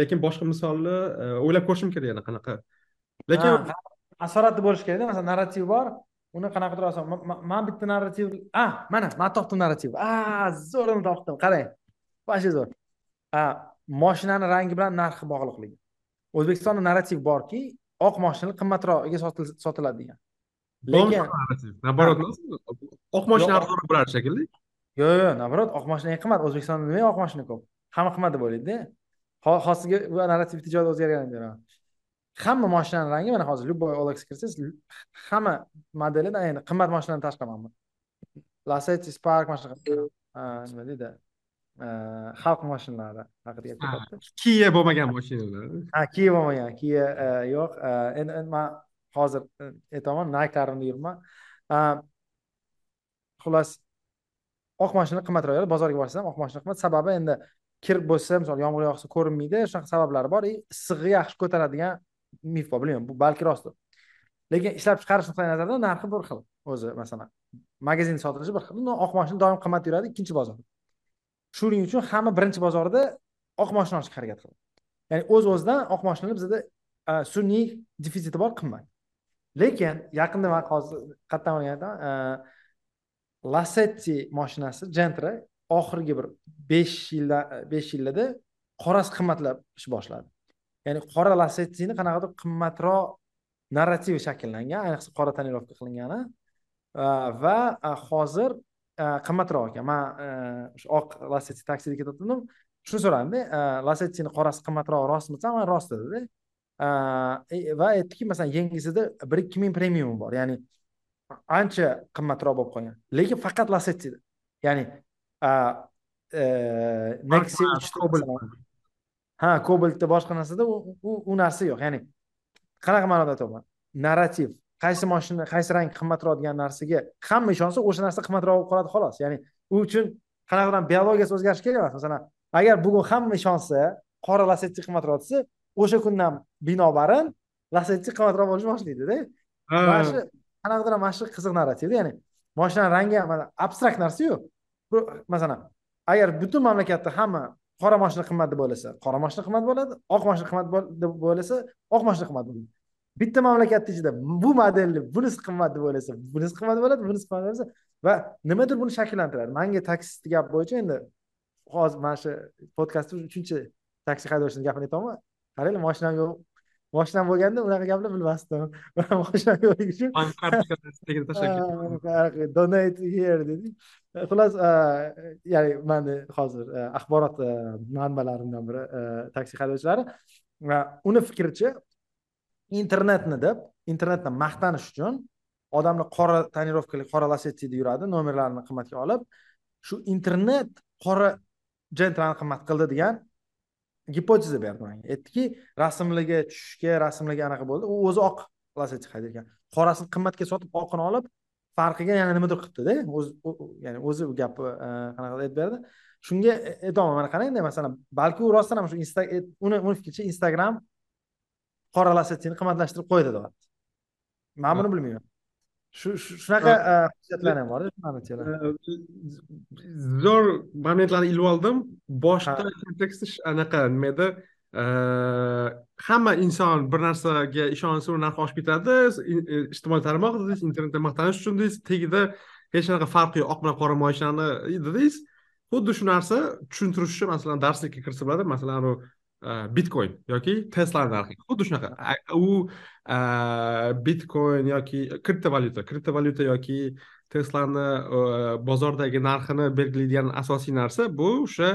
lekin boshqa misolni o'ylab ko'rishim kerak yana qanaqa lekin asoratli bo'lishi kerakda masalan narrativ bor uni qanaqadir oson man bitta narrativ a mana man topdim narrativ a zo'rini topdim qarang вообще zo'r moshinani rangi bilan narxi bog'liqligi o'zbekistonda narrativ borki oq moshinalar qimmatroqga sotiladi degan lekin наоборот oq moshina arzonroq bo'lardi shekilli. Yo'q yo'q наоборот oq moshina eng qimmat o'zbekistonda nimaga oq moshina ko'p? Hamma qimmat deb o'ylaydida hozirgi bu narrativ tijorat o'zgargan hamma moshinani rangi mana hozir любой olx kirsangiz hamma modelida endi qimmat mashinadan tashqari mana lasetti spark mana shunaqa nima deydi? Xalq mashinalari haqida gap ketyapti kia bo'lmagan mashinalar. Ha kia bo'lmagan kia yo'q endi man hozir e, e, aytaman nayklarimda yuribman xullas oq mashina qimmatroq bozorga borsangiz ham oq mashina qimmat. Sababi endi kir bo'lsa misol yomg'ir yog'sa ko'rinmaydi shunaqa sabablari bor. Issig'i yaxshi ko'taradigan mif bor bilmayman bu balki rostdir lekin ishlab chiqarish nuqtai nazaridan narxi bir xil o'zi masalan. Magazinda sotilishi bir xil. Oq mashina doim qimmat yuradi ikkinchi bozor. Shuning uchun hamma birinchi bozorda oq mashina olishga harakat qiladi. Ya'ni o'z o'zidan oq mashinalar bizada sun'iy defitsiti bor qimmat. Lekin yaqinda man hozir qayerdan olgan e, lasetti mashinasi gentra oxirgi bir besh yilda besh yilda qorasi qimmatlashni boshladi. Ya'ni qora lasettini qanaqadir qimmatroq narrativ shakllangan ayniqsa qora tonirovka qilingani e, va e, hozir qimmatroq ekan. Man o'sha oq lasetti taksida ketayotgandim shuni so'radimda lasettini qorasi qimmatroq rostmi desam rost dedida. Va aytdiki masalan yangisida bir ikki ming premium bor. Ya'ni ancha qimmatroq bo'lib qolgan. Lekin faqat lasettida ya'ni e, nexia ha kobaltda boshqa narsada u narsa yo'q. Ya'ni qanaqa ma'noda aytyapman narrativ. Qaysi mashina qaysi rang qimmatroq degan narsaga hamma ishonsa o'sha narsa qimmatroq bo'lib qoladi xolos. Ya'ni u uchun qanaqadir biologiyasi o'zgarishi kerak emas masalan agar bugun hamma ishonsa qora lasetti qimmatroq desa o'sha kundan binobarin lasetti qimmatroq bo'lishni boshlaydida. Mana shu qanaqadir mana shu qiziq narrativda ya'ni moshinani rangi ham abstrakt narsayu masalan agar butun mamlakatda hamma qora mashina qimmat deb o'ylasa qora mashina qimmat bo'ladi oq mashina qimmat deb o'ylasa oq mashina qimmat bo'ladi. Bitta mamlakatni ichida bu modelni bunisi qimmat deb o'ylasa bunisi qimmat bo'ladi bunisi qimmat bo'lsa va nimadir buni shakllantiradi. Manga taksist gap bo'yicha endi hozir mana shu podkastda uchinchi taksi haydovchini gapini aytyapman qaranglar moshinam yo'q moshinam bo'lganda unaqa gaplar bilmasdim. Moshinam yo'qligi uchun donate here dedik xullas ya'ni mani hozir axborot manbalarimdan biri taksi haydovchilari uni fikricha internetni deb internetdan maqtanish uchun odamlar qora tonirovkali qora lasetida yuradi nomerlarini qimmatga olib shu internet qora jentrani qimmat qildi degan gipoteza berdi manga aytdiki rasmlarga tushishga rasmlarga anaqa bo'ldi. U o'zi oq lasetti haydayotgan qorasini qimmatga sotib oqini olib farqiga yana nimadir qilibdida o'zi ya'ni o'zi bu gapni e, qanaqa aytib berdi. Shunga aytyapman mana qarangda masalan balki u rostdan ham shu e, uni uni fikricha instagram qora lasettini qimmatlashtirib qo'ydi deyapti. Man buni bilmayman shu shunaqa e, xususiyatlar ham borda zo'r momentlarni ilib oldim. Boshida konteksti anaqa nima edi e, hamma inson bir narsaga ishonsa u narxi oshib ketadi. E, ijtimoiy tarmoq dedingiz internetda maqtanish uchun dedingiz tagida hech qanaqa farqi yo'q. Oq bilan qora moshinani dedingiz. Xuddi shu narsa tushuntirish uchun masalan darslikka kirsa bo'ladi. Masalan bitcoin yoki tesla narxi xuddi shunaqa u bitcoin yoki kriptovalyuta kriptovalyuta yoki teslani bozordagi narxini belgilaydigan asosiy narsa bu o'sha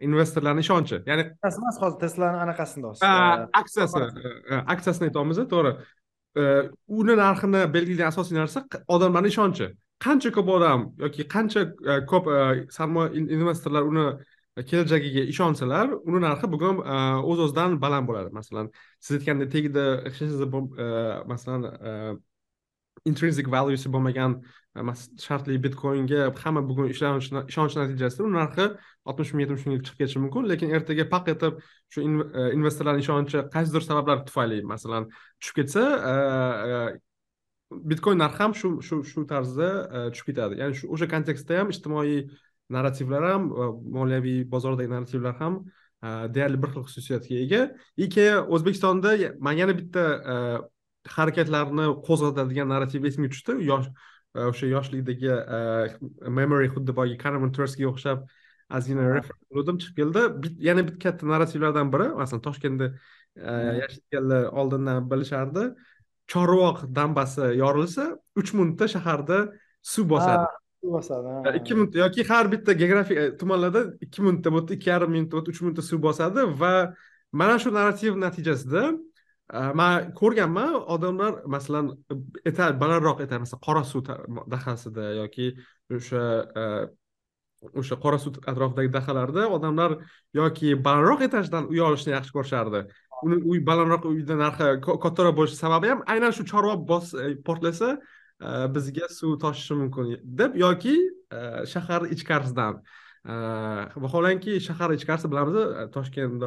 investorlarni ishonchi. Ya'ni emas hozir teslani anaqasini aksiyasi aksiyasini aytyapmiz to'g'ri. Uni narxini belgilaydigan asosiy narsa odamlarni ishonchi. Qancha ko'p odam yoki qancha ko'p sarmoya investorlar uni kelajagiga ishonsalar uni narxi bugun e, o'z o'zidan baland bo'ladi. Masalan siz aytgandek tagida hech narsa masalan e, intrinsic valuesi bo'lmagan e, shartli bitcoinga hamma bugun ishonch natijasida uni narxi oltmish ming yetmish mingga chiqib ketishi mumkin. Lekin ertaga paq etib shu investorlarni ishonchi qaysidir sabablar tufayli masalan tushib ketsa bitcoin narxi ham shu shu shu tarzda tushib ketadi. Ya'ni shu o'sha kontekstda ham ijtimoiy narrativlar ham moliyaviy bozordagi narrativlar ham deyarli bir xil xususiyatga ega. И keyin o'zbekistonda man yana bitta harakatlarni qo'zg'atadigan narrativ esimga tushdi. Yosh o'sha yoshlikdagi memory xuddi boyagi kanaman tursga o'xshab ozgina qilgandim chiqib keldi. Yana bitta katta narrativlardan biri masalan toshkentda yashayotganlar oldindan bilishardi. Chorvoq dambasi yorilsa uch minutda shaharda suv bosadi bosadi ikki minut yoki har bitta geografik e, tumanlarda ikki minutda bo'ldi ikki yarim minutda bo'ldi uch minutda suv bosadi va mana shu narrativ natijasida e, man ko'rganman odamlar masalan etar balandroq etar masalan qora suv dahasida yoki o'sha e, o'sha qora suv atrofidagi dahalarda odamlar yoki balandroq etajdan uy olishni yaxshi ko'rishardi. Uni uy balandroq uyni narxi kattaroq bo'lishi sababi ham aynan shu chorva bos portlasa bizga suv toshishi mumkin. Deb yoki shahar ichkarisidan. Vaholanki shahar ichkarisi bilamiz toshkent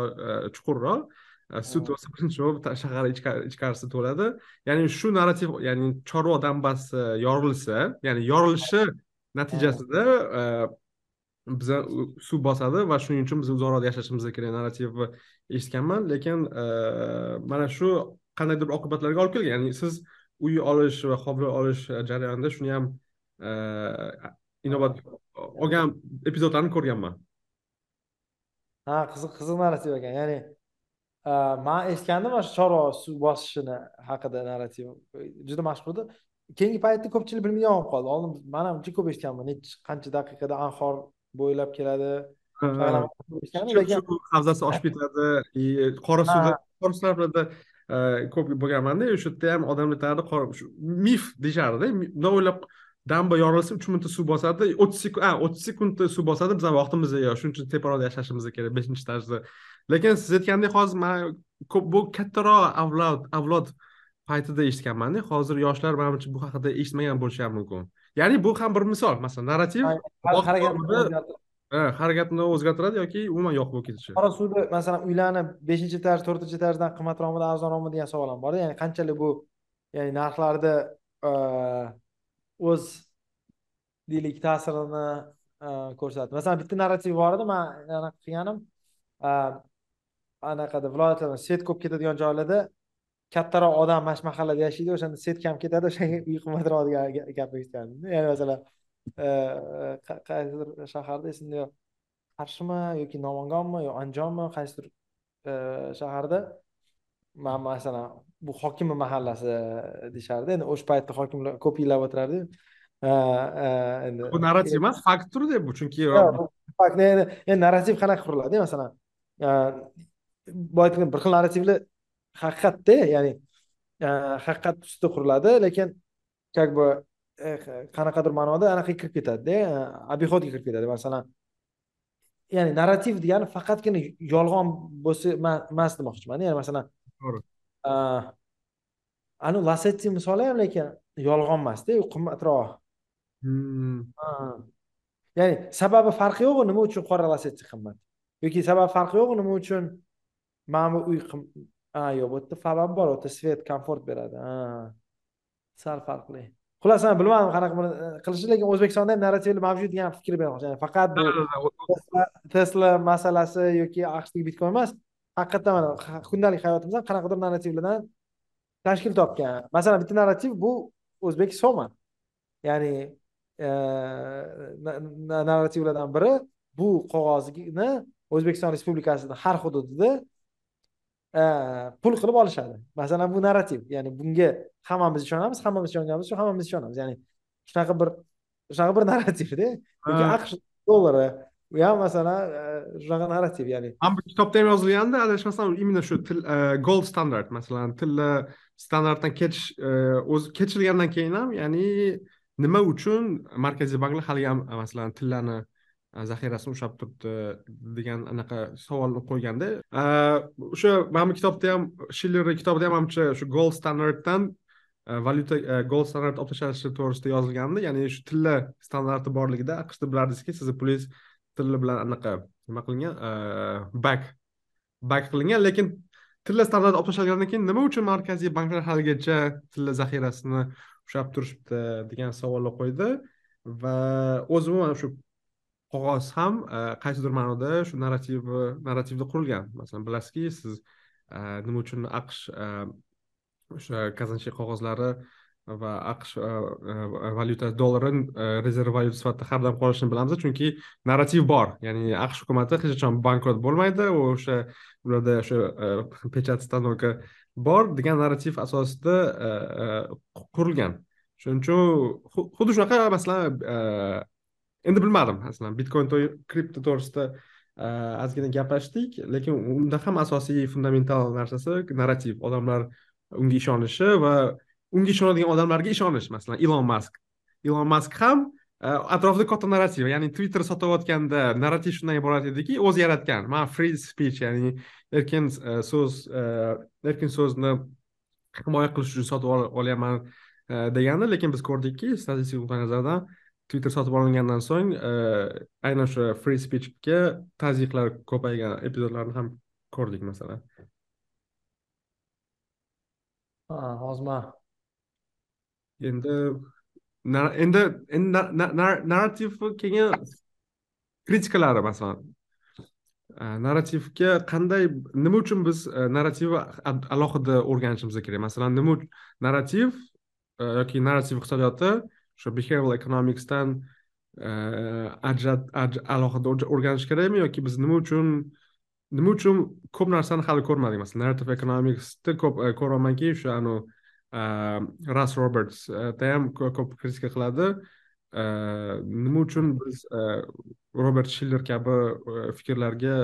chuqurroq. Suv to'lsa birinchi bo'lib shahar ichkarisi to'ladi. Ya'ni shu narrativ ya'ni chorva dambasi yorilsa ya'ni yorilishi natijasida biza suv bosadi va shuning uchun biz uzoqroq yashashimiz kerak narrativni eshitganman. Lekin mana shu qandaydir oqibatlarga olib kelgan. Ya'ni siz uy olish va hovli olish jarayonida shuni ham e, inobat olgan epizodlarni ko'rganman. Ha qiziq qiziq narrativ ekan. Ya'ni e, man eshitgandim mana shu chorva suv bosishini haqida narrativ. Juda mashhur edi keyingi paytda ko'pchilik bilmagan bo'lib qoldi. Oldin man ham juda ko'p eshitganman. Nechi qancha daqiqada anhor bo'ylab keladi? Havzasi oshib ketadi. Qora suvda qora suvlarda ko'p bo'lganmanda o'sha yerda ham odamlar aytardi mif deyishardida. Bundoq o'ylab damba yorilsa uch minutda suv bosadi o'ttiz sekund o'ttiz sekundda suv bosadi bizani vaqtimizda yo'q shuning uchun teparoqda yashashimiz kerak beshinchi etajda lekin siz aytgandek hozir man ko'p bu kattaroq avlod avlod paytida eshitganmanda hozir yoshlar manimcha bu haqida eshitmagan bo'lishi ham mumkin. Ya'ni bu ham bir misol masalan narrativ harakatni o'zgartiradi yoki umuman yo'q bo'lib ketishi. Qora suvni masalan uylarni beshinchi etaj to'rtinchi etajdan qimmatroqmi arzonroqmi degan savol ham borda. Ya'ni qanchalik bu ya'ni narxlarni o'z deylik ta'sirini ko'rsatadi masalan bitta narrativ bor edi man anaqa qilganim anaqada viloyatlarda set ko'p ketadigan joylarda kattaroq odam mana shu mahallada yashaydi o'shanda set kam ketadi o'shanga uy qimmatroq degan gapni eshitgandim ya'ni masalan qaysidir shaharda esimda yo'q qarshimi yoki namanganmi yo andijonmi qaysidir shaharda. Man masalan bu hokimni mahallasi deyishardi. Endi o'sha paytda hokimlar ko'p yillab o'tirardiyu endi bu narrativ emas faktdir deb bu chunki endi narrativ qanaqa quriladi masalan boya aytgan bir xil narrativlar haqiqatda ya'ni haqiqat ustida quriladi lekin как бы qanaqadir ma'noda anaqaga kirib ketadida обиходga kirib ketadi. Masalan ya'ni narrativ degani faqatgina yolg'on bo'lsa emas demoqchiman ya'ni masalan to'g'ri. anavi lasetti misoli ham lekin yolg'on emasda u qimmatroq hmm. ya'ni sababi farqi yo'q nima uchun qora lasetti qimmat? Yoki sababi farqi yo'q nima uchun mana bu uy ha yo'q bu yerda sababi bor u yerda svet komfort beradi. Sal farqli xullas man bilmadim qanaqa buni e, qilishni lekin o'zbekistonda ham narrativlar mavjud degan fikr bermoqchi. Ya'ni faqat bu tesla masalasi yoki aqshdagi bitcoin emas haqiqatdan mana kundalik hayotimizdan qanaqadir narrativlardan tashkil topgan. Masalan bitta narrativ bu o'zbek soma. Ya'ni e, narrativlardan biri bu qog'ozni o'zbekiston respublikasini har hududida pul qilib olishadi. Masalan bu narrativ. Ya'ni bunga hammamiz ishonamiz hammamiz ishonganimiz uchun hammamiz ishonamiz. Ya'ni shunaqa bir shunaqa bir narrativda yoki aqsh dollari u ham masalan shunaqa narrativ ya'ni mana bu kitobda ham yozilgandi adashmasam именно shu til gold standard masalan tilla standartdan ketish o'zi kechirilgandan keyin ham ya'ni nima uchun markaziy banklar hali ham masalan tillarni zaxirasini ushlab turibdi degan anaqa savolni qo'yganda o'sha mana bu kitobda ham shillerni kitobida ham manimcha shu gold standarddan valyuta gold standart olib tashlanishi to'g'risida yozilgandi ya'ni shu tilla standarti borligida aqshda bilardingizki sizni pulingiz tilla bilan anaqa nima qilingan bak bak qilingan lekin tilla standarti olib tashlagandan keyin nima uchun markaziy banklar haligacha tilla zaxirasini ushlab turishibdi? degan savolni qo'ydi va o'zim umuman shu qog'oz ham e, qaysidir ma'noda shu narrativ narrativda qurilgan. Masalan bilasizki siz e, nima uchun aqsh e, o'sha kazanchi qog'ozlari va aqsh valyutasi dollari rezerv valyuta sifatida har doim qolishini bilamiz chunki narrativ bor. Ya'ni aqsh hukumati hech qachon bankrot bo'lmaydi. O'sha ularda o'sha pechat stanog'i bor degan narrativ asosida qurilgan. Shuning uchun xuddi shunaqa masalan endi bilmadim masalan bitcoin kripto to'g'risida e, ozgina gaplashdik lekin unda ham asosiy fundamental narsasi narrativ. Odamlar unga ishonishi va unga ishonadigan odamlarga ishonish. Masalan ilon mask ilon mask ham e, atrofida katta narrativ ya'ni twitter sotayotganda narrativ shundan iborat ediki o'zi yaratgan. Man free speech ya'ni erkin e, so'z erkin so'zni himoya qilish uchun sotib olyapman degandi lekin biz ko'rdikki statistik nuqtai nazardan twitter sotib olingandan so'ng e, aynan o'sha free speechga tazyiqlar ko'paygan epizodlarni ham ko'rdik masalan. Man endi endi endi narrativ kelgan kritikalari masalan. E, narrativga qanday nima uchun biz e, narrativni alohida o'rganishimiz kerak? Masalan nima narrativ yoki narrativ iqtisodiyoti o'sha behavioral economicsdan e, alohida o'rganish kerakmi yoki biz nima uchun nima uchun ko'p narsani hali ko'rmadik? Masalan narrative economicsni ko'p e, ko'ryapmanki o'sha anavi e, ras robertsda ham ko'p kritika qiladi. Nima uchun biz robert shiller kabi fikrlarga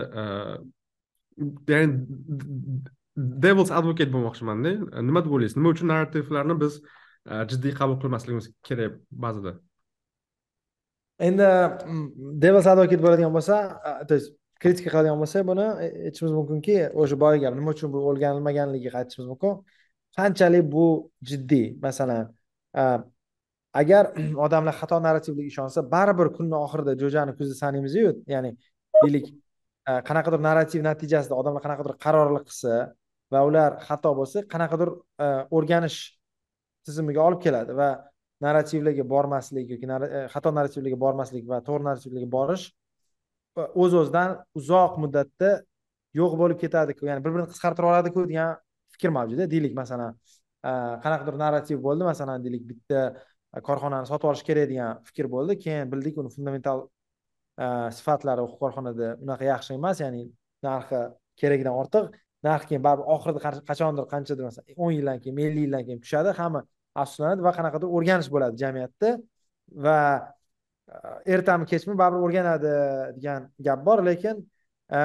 ya'ni devils advocate bo'lmoqchimanda nima deb o'ylaysiz? Nima uchun narrativlarni biz jiddiy qabul qilmasligimiz kerak ba'zida endi devils advocate bo'ladigan bo'lsa то есть kritika qiladigan bo'lsak buni aytishimiz mumkinki o'sha boyagi gap nima uchun bu o'rganilmaganligiga aytishimiz mumkin qanchalik bu jiddiy masalan agar odamlar xato narrativga ishonsa baribir kunni oxirida jo'jani kuzda sanaymizu ya'ni deylik qanaqadir narrativ natijasida odamlar qanaqadir qarorlar qilsa va ular xato bo'lsa qanaqadir o'rganish tizimiga olib keladi va narrativlarga bormaslik yoki e, xato narrativlarga bormaslik va to'g'ri narrativlarga borish e, o'z o'zidan uzoq muddatda yo'q bo'lib ketadiku ya'ni bir birini qisqartirib oladiku degan fikr mavjud deylik masalan e, qanaqadir narrativ bo'ldi masalan deylik bitta korxonani sotib olish kerak degan fikr bo'ldi. Keyin bildik uni fundamental sifatlari korxonada unaqa yaxshi emas ya'ni narxi keragidan ortiq narx keyin baribir oxirida qachondir qanchadir masalan e, o'n yildan keyin ellik yildan keyin tushadi hamma afsuslanadi va qanaqadir o'rganish bo'ladi jamiyatda va e, ertami kechmi baribir o'rganadi degan gap bor lekin e,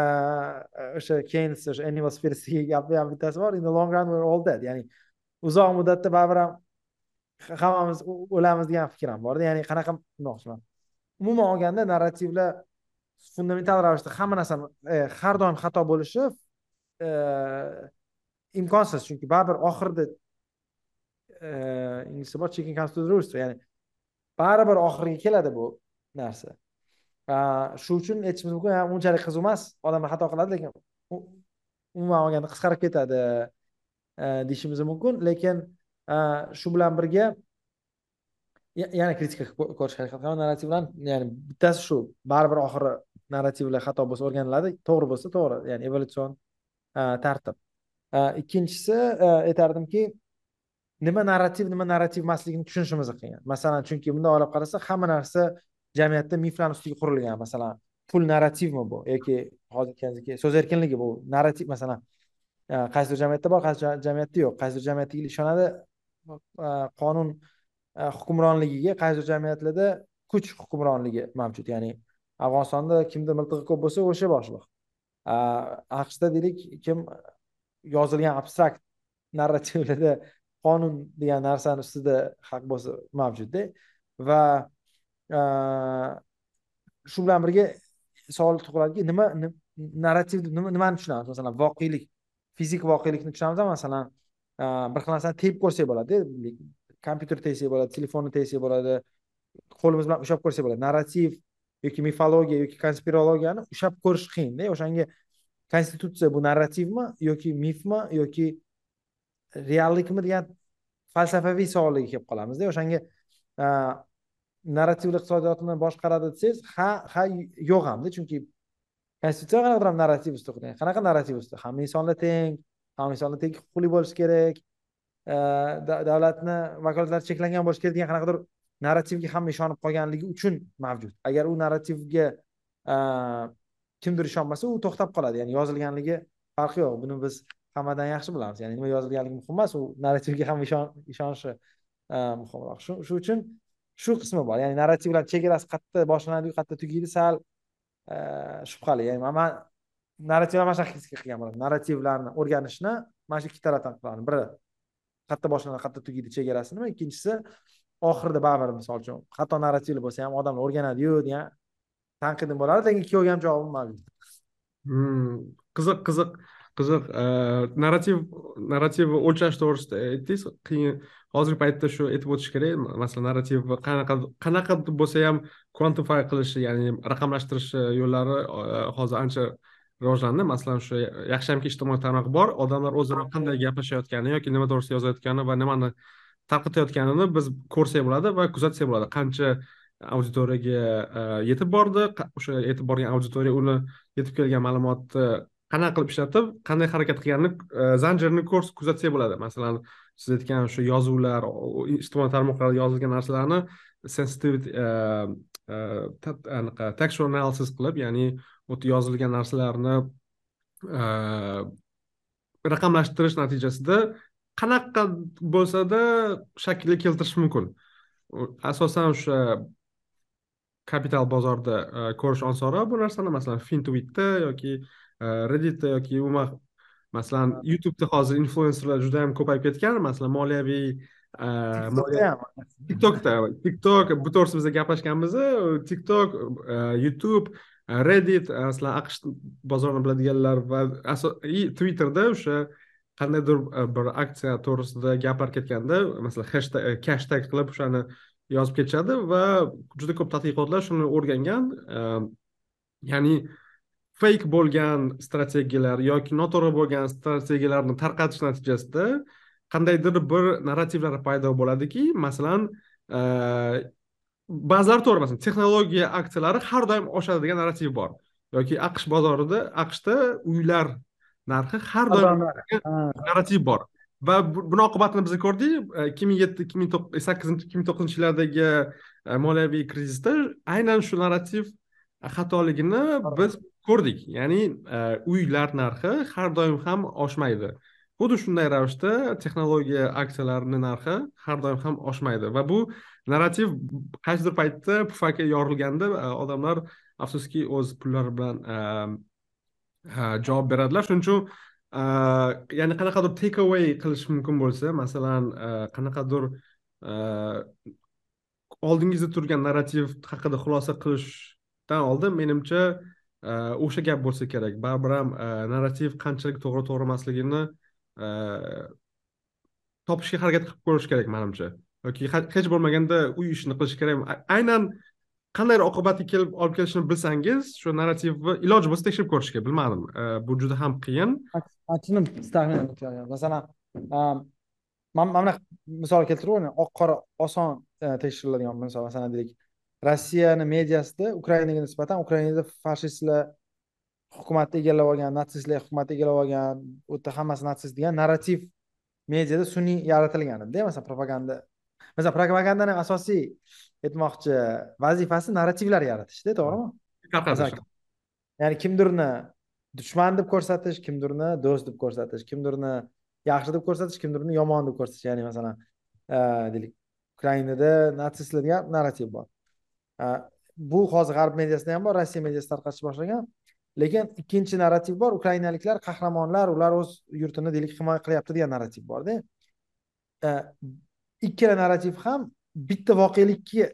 o'sha keyns o'sha animal spiritsdagi gapni ham bittasi bor. In the long run we're all dead. Ya'ni uzoq muddatda baribir ham hammamiz o'lamiz degan fikr ham borda. Ya'ni qanaqa demoqchiman? Umuman olganda narrativlar fundamental ravishda hamma narsani har doim xato bo'lishi Э, e, imkonsiz chunki baribir oxirida e, inglizcha bor chicken comes to the rooster ya'ni baribir oxiriga keladi bu narsa. Shu uchun aytishimiz mumkin unchalik qiziq emas odamlar xato qiladi lekin umuman olganda qisqarib ketadi e, deyishimiz mumkin. Lekin e, shu bilan birga yana kritika ko'rishga harakat qilaman narrativlarni ya'ni bittasi shu baribir oxiri narrativlar xato bo'lsa o'rganiladi to'g'ri bo'lsa to'g'ri ya'ni evolyutsion tartib ikkinchisi aytardimki nima narrativ nima narrativ emasligini tushunishimiz qiyin masalan chunki bunday olib qarasa hamma narsa jamiyatda miflarni ustiga qurilgan. Masalan pul narrativmi bu? Yoki hozir aytganingizdek so'z erkinligi bu. Narrativ masalan e, qaysidir jamiyatda bor qaysidir jamiyatda yo'q. Qaysidir jamiyatga ishonadi e, qonun e, hukmronligiga qaysidir jamiyatlarda kuch hukmronligi mavjud. Ya'ni afg'onistonda kimda miltig'i ko'p bo'lsa o'sha boshliq. Aqshda deylik kim yozilgan abstrakt narrativlarda qonun degan narsani ustida haq bo'lsa mavjudda va shu bilan birga savol tug'iladiki nima narrativ nimani tushunamiz? Masalan voqelik fizik voqelikni tushunamiz masalan bir xil narsani tepib ko'rsak bo'ladi kompyuter tegsak bo'ladi telefonni tegsak bo'ladi qo'limiz bilan ushlab ko'rsak bo'ladi. Narrativ yoki mifologiya yoki konspirologiyani ushlab ko'rish qiyinda o'shanga konstitutsiya bu narrativmi yoki mifmi yoki reallikmi degan falsafaviy savollarga kelib qolamizda o'shanga narrativli iqtisodiyotni boshqaradi desangiz ha ha yo'q hamda chunki konstitutsiya qanaqadir narrativ ustida qanaqa narrativ ustida hamma insonlar teng hamma insonlar teng huquqli bo'lishi kerak davlatni vakolatlari cheklangan bo'lishi kerak degan qanaqadir narrativga hamma ishonib qolganligi uchun mavjud. Agar u narrativga kimdir ishonmasa u to'xtab qoladi. Ya'ni yozilganligi farqi yo'q. Buni biz hammadan yaxshi bilamiz. Ya'ni nima yozilganligi muhim emas u narrativga hamma ishonishi muhimroq shu uchun shu qismi bor. Ya'ni narrativlar chegarasi qayerda boshlanadiyu qayerda tugaydi sal shubhali. Ya'ni man narrativlar mana shunaqa qilgan bo'ladi. Narrativlarni o'rganishni mana shu ikki tarafdan qilaman biri qayerda boshlanadi qayerda tugaydi chegarasi nima ikkinchisi oxirida baribir misol uchun xato narrativli bo'lsa ham odamlar o'rganadiyu degan tanqidim bo'ladi lekin ikkoviga ham javobim mavjud. Hmm, qiziq qiziq qiziq. Narrativ narrativ o'lchash to'g'risida aytdingiz. Qiyin hozirgi paytda shu aytib o'tish kerak masalan narrativ qanaqa qanaqa bo'lsa ham quantify qilishi ya'ni raqamlashtirish yo'llari e, hozir ancha rivojlandi. Masalan shu yaxshi hamki ijtimoiy tarmoq bor odamlar o'zaro qanday gaplashayotgani yoki nima to'g'risida yozayotgani va nimani tarqatayotganini biz ko'rsak bo'ladi va kuzatsak bo'ladi. Qancha auditoriyaga e, yetib bordi o'sha yetib borgan auditoriya uni yetib kelgan ma'lumotni qanaqa qilib ishlatib qanday harakat qilganini e, zanjirini ko'rs kuzatsak bo'ladi. Masalan siz aytgan o'sha yozuvlar ijtimoiy tarmoqlarda yozilgan narsalarni sensitivity e, anaqa textual analysis qilib ya'ni yozilgan narsalarni raqamlashtirish natijasida qanaqa bo'lsada shaklga keltirish mumkin. Asosan o'sha kapital bozorida ko'rish osonroq bu narsani masalan fintwitda yoki redditda yoki umuman masalan youtubeda hozir influenserlar juda yam ko'payib ketgan masalan moliyaviy tiktokda tiktok bu to'g'risida biz gaplashganmiz tiktok youtube reddit masalan aqsh bozorini biladiganlar va twitterda o'sha qandaydir e, bir aksiya to'g'risida gaplar ketganda masalan hashtag e, kashtag qilib o'shani yozib ketishadi va juda ko'p tadqiqotlar shuni o'rgangan e, ya'ni feyk bo'lgan strategiyalar yoki noto'g'ri bo'lgan strategiyalarni tarqatish natijasida qandaydir bir narrativlar paydo bo'ladiki. Masalan ba'zilari to'g'ri masalan texnologiya aksiyalari har doim oshadi degan narrativ bor yoki aqsh bozorida aqshda uylar narxi har doim narrativ bor. Va buni oqibatini biz ko'rdik ikki ming yetti ikki ming sakkizinchi ikki ming to'qqizinchi yillardagi e, moliyaviy krizisda aynan shu narrativ xatoligini biz ko'rdik. Ya'ni e, uylar narxi har doim ham oshmaydi. Xuddi shunday ravishda texnologiya aksiyalarini narxi har doim ham oshmaydi. Va bu narrativ qaysidir paytda pufaka yorilganda e, odamlar afsuski o'z pullari bilan javob beradilar. Shuning uchun ya'ni qanaqadir take away qilish mumkin bo'lsa masalan qanaqadir oldingizda turgan narrativ haqida xulosa qilishdan oldin menimcha o'sha gap bo'lsa kerak. Baribir ham narrativ qanchalik to'g'ri to'g'ri emasligini topishga harakat qilib ko'rish kerak manimcha. Yoki hech bo'lmaganda uy ishini qilish kerak. Aynan qanday oqibatga kelib olib kelishini bilsangiz shu narrativni iloji bo'lsa tekshirib ko'rish kerak bilmadim. Bu juda ham qiyin. Masalan mana mana misol keltiraver oq qora oson e, tekshiriladigan misol. Masalan deylik rossiyani mediasida ukrainaga nisbatan ukrainada fashistlar hukumatni egallab olgan natsistlar hukumatni egallab olgan u yerda hammasi natsist degan narrativ mediada sun'iy yaratilgan edida masalan propaganda. Masalan propagandani asosiy aytmoqchi vazifasi narrativlar yaratishda to'g'rimi? Ya'ni kimdirni dushman deb ko'rsatish kimdirni do'st deb ko'rsatish kimdirni yaxshi deb ko'rsatish kimdirni yomon deb ko'rsatish. Ya'ni masalan deylik ukrainada natsistlar degan narrativ bor. Bu hozir g'arb mediasida ham bor rossiya mediasida tarqatishni boshlagan. Lekin ikkinchi narrativ bor ukrainaliklar qahramonlar ular o'z yurtini deylik himoya qilyapti degan narrativ borda. Ikkala narrativ ham bitta voqelikka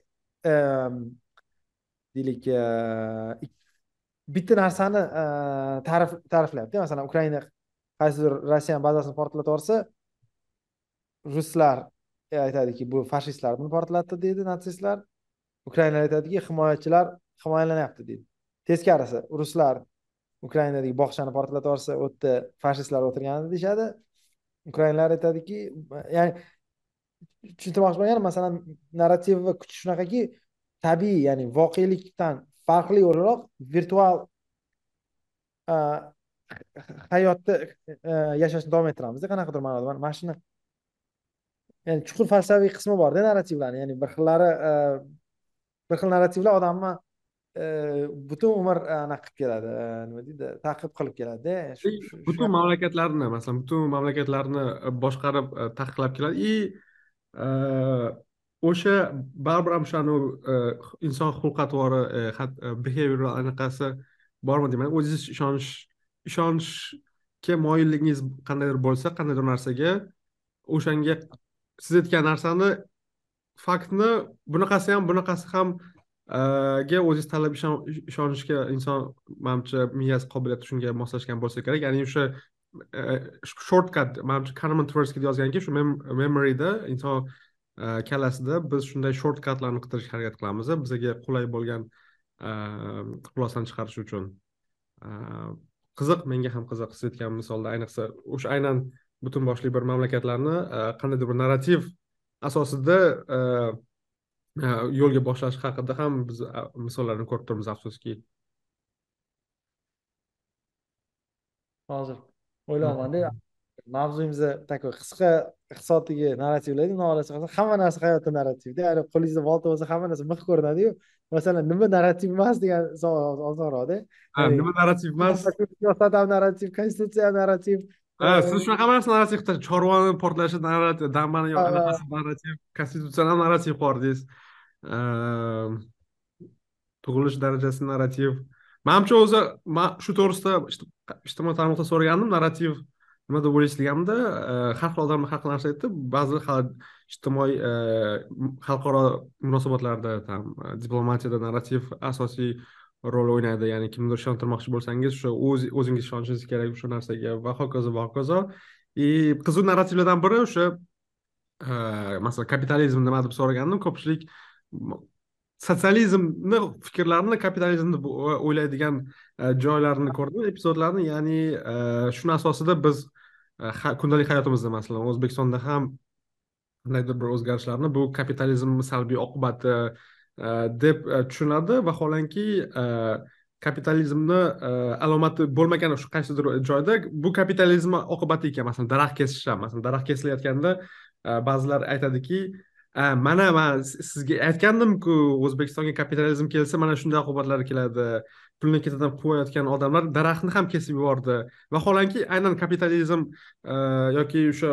ehm, deylik e, bitta narsani e, ta'rif ta'riflayapti masalan ukraina qaysidir rossiyani bazasini portlatib yuborsa ruslar e, aytadiki bu fashistlar buni portlatdi deydi natsistlar. Ukrainalar aytadiki himoyachilar himoyalanyapti deydi. Teskarisi ruslar ukrainadagi bog'chani portlatib yuborsa u yerda fashistlar o'tirgan deyishadi. Ukrainalar aytadiki ya'ni tushuntirmoqchi bo'lganim masalan narrativ va kuch shunaqaki tabiiy ya'ni voqelikdan farqli o'laroq virtual hayotda yashashni davom ettiramizda qanaqadir ma'noda mana shuni ya'ni chuqur falsafiy qismi borda narrativlarni ya'ni bir xillari bir xil narrativlar odamni butun umr anaqa qilib keladi nima deydi taqib qilib keladida. Butun mamlakatlarni masalan butun mamlakatlarni boshqarib taqiqlab keladi. И Э, o'sha baribir ham o'shani e, inson xulq atvori e, e, behavioral anaqasi bormi deyman o'zingiz ishonish ishonishga moyilligingiz qandaydir bo'lsa qandaydir narsaga o'shanga siz aytgan narsani faktni bunaqasi ham bunaqasi ham ga o'zingiz tanlab ishonishga inson manimcha miyasi qobiliyati shunga moslashgan bo'lsa kerak. Ya'ni o'sha shortcut manimcha karman tversky yozganki shu memoryda inson e, kallasida biz shunday shortkatlarni qidirishga harakat qilamiz bizga qulay bo'lgan e, xulosani chiqarish uchun. E, qiziq menga ham qiziq siz aytgan misolda. Ayniqsa o'sha aynan butun boshli bir mamlakatlarni qandaydir bir narrativ asosida yo'lga boshlash haqida ham biz misollarni ko'rib turibmiz afsuski. Hozir o'ylayapmanda mavzuyimizni такой qisqa iqtisodiy narrativlar xudoga xohlasa hamma narsa hayotda narrativda. Ya'ni qo'lingizda bolta bo'lsa hamma narsa mix ko'rinadiyu. Masalan nima narrativ emas degan savol osonroqda ha nima narrativ emas? siyosat ham narrativ konstitutsiya ham narrativ. Ha siz shunaqa narsa narrativ chorvani portlashi narrativ dambani anaqasi narrativ konstitutsiya ham narrativ qildingiz tug'ilish darajasi narrativ manimcha o'zi man shu to'g'risida ijtimoiy tarmoqda so'ragandim narrativ nima deb o'ylaysiz deganimda eh, har xil odamlar har xil narsa aytdi. Ba'zi ijtimoiy eh, xalqaro munosabatlarda там eh, diplomatiyada narrativ asosiy rol o'ynaydi. Ya'ni kimnidir ishontirmoqchi bo'lsangiz o'sha o'zingiz ishonishingiz kerak o'sha narsaga va hokazo va hokazo. И qiziq narrativlardan biri o'sha masalan kapitalizm nima deb so'ragandim ko'pchilik sotsializmni fikrlarini kapitalizmni o'ylaydigan e, joylarini ko'rdim. Epizodlarni ya'ni e, shuni asosida biz e, kundalik hayotimizda masalan o'zbekistonda ham qandaydir bir o'zgarishlarni bu kapitalizmni salbiy oqibati deb tushunadi. Vaholanki kapitalizmni alomati bo'lmagan shu qaysidir joyda bu kapitalizmni oqibati ekan. Masalan daraxt kesish ham masalan daraxt kesilayotganda ba'zilar aytadiki mana man sizga aytgandimku o'zbekistonga kapitalizm kelsa mana shunday oqibatlar keladi. Pulni ketidan quvayotgan odamlar daraxtni ham kesib yubordi. Vaholanki aynan kapitalizm e, yoki o'sha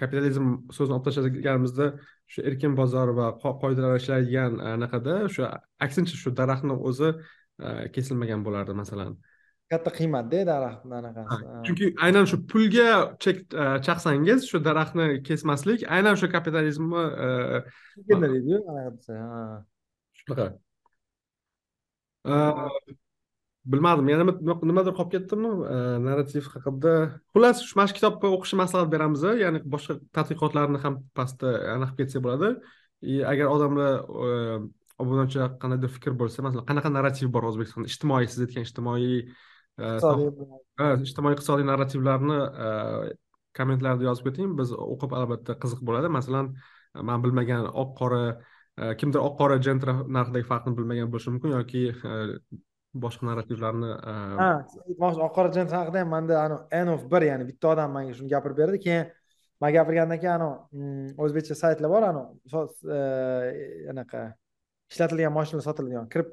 kapitalizm so'zini olib tashlaganimizda shu erkin bozor va qoidalar ishlaydigan e, anaqada o'sha aksincha shu daraxtni o'zi e, kesilmagan bo'lardi masalan. Katta qiymatda daraxtni anaqasi. Chunki aynan shu pulga chek chaqsangiz shu daraxtni kesmaslik aynan shu kapitalizmni deydiyu anaqa desa shunaqa. Bilmadim yana nimadir qolib ketdimi narrativ haqida? Xullas mana shu kitobni o'qishni maslahat beramiz ya'ni boshqa tadqiqotlarni ham pastda aniqib ketsak bo'ladi. И agar odamlar obunachilar qandaydir fikr bo'lsa masalan qanaqa narrativ bor o'zbekistonda? Ijtimoiy siz aytgan ijtimoiy ijtimoiy iqtisodiy narrativlarni kommentlarda yozib keting biz o'qib albatta qiziq bo'ladi. Masalan man bilmagan oq qora kimdir oq qora gentra narxidagi farqni bilmagan bo'lishi mumkin yoki boshqa narrativlarni ha aytmoqchi oq qora jins haqida ham manda n of bir ya'ni bitta odam manga shuni gapirib berdi. Keyin man gapirgandan keyin anavi mm, o'zbekcha saytlar bor anavi anaqa ishlatilgan moshinalar sotiladigan kirib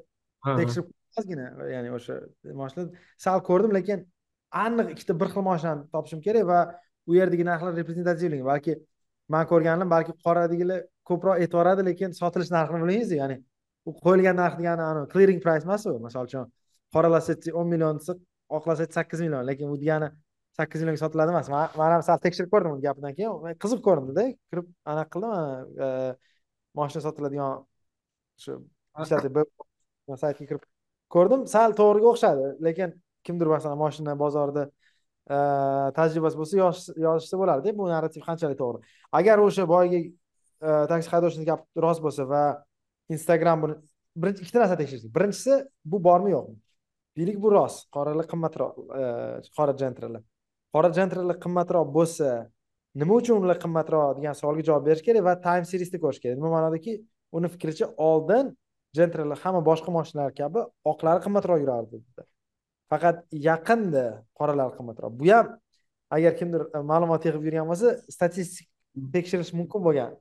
tekshirib ozgina ya'ni o'sha moshina. Sal ko'rdim lekin aniq ikkita bir xil moshinani topishim kerak va u yerdagi narxlar reprezentativligi balki man ko'rganim balki qoradagilar ko'proq aytib lekin sotilish narxini bilmaysiz ya'ni u qo'yilgan narx degani anavi clearing price emas u misol uchun qora lasetti o'n million desa oq lasetti sakkiz million lekin u degani sakkiz millionga sotiladi emas. Man ham sal tekshirib ko'rdim uni gapidan keyin. Qiziq ko'rindida kirib anaqa qildim e, moshina sotiladigan shu saytga kirib ko'rdim sal to'g'riga o'xshadi. Lekin kimdir masalan moshina bozorida e, tajribasi bo'lsa yozishsa bo'lardi. Bu narrativ qanchalik to'g'ri? Agar o'sha boyagi e, taksi haydovchini gapi rost bo'lsa va instagram buni birinchi ikkita narsa tekshirdik birinchisi bu bormi yo'qmi? Deylik bu rost. Qoralar qimmatroq e, qora jentralar qora jentralar qimmatroq bo'lsa nima uchun ular qimmatroq degan savolga javob berish kerak va time seriesni ko'rish kerak. Nima ma'nodaki? Uni fikricha oldin jentralar hamma boshqa mashinalar kabi oqlari qimmatroq yurardi faqat yaqinda qoralar qimmatroq. Bu ham agar kimdir ma'lumot yig'ib yurgan bo'lsa statistik tekshirish mumkin bo'lgan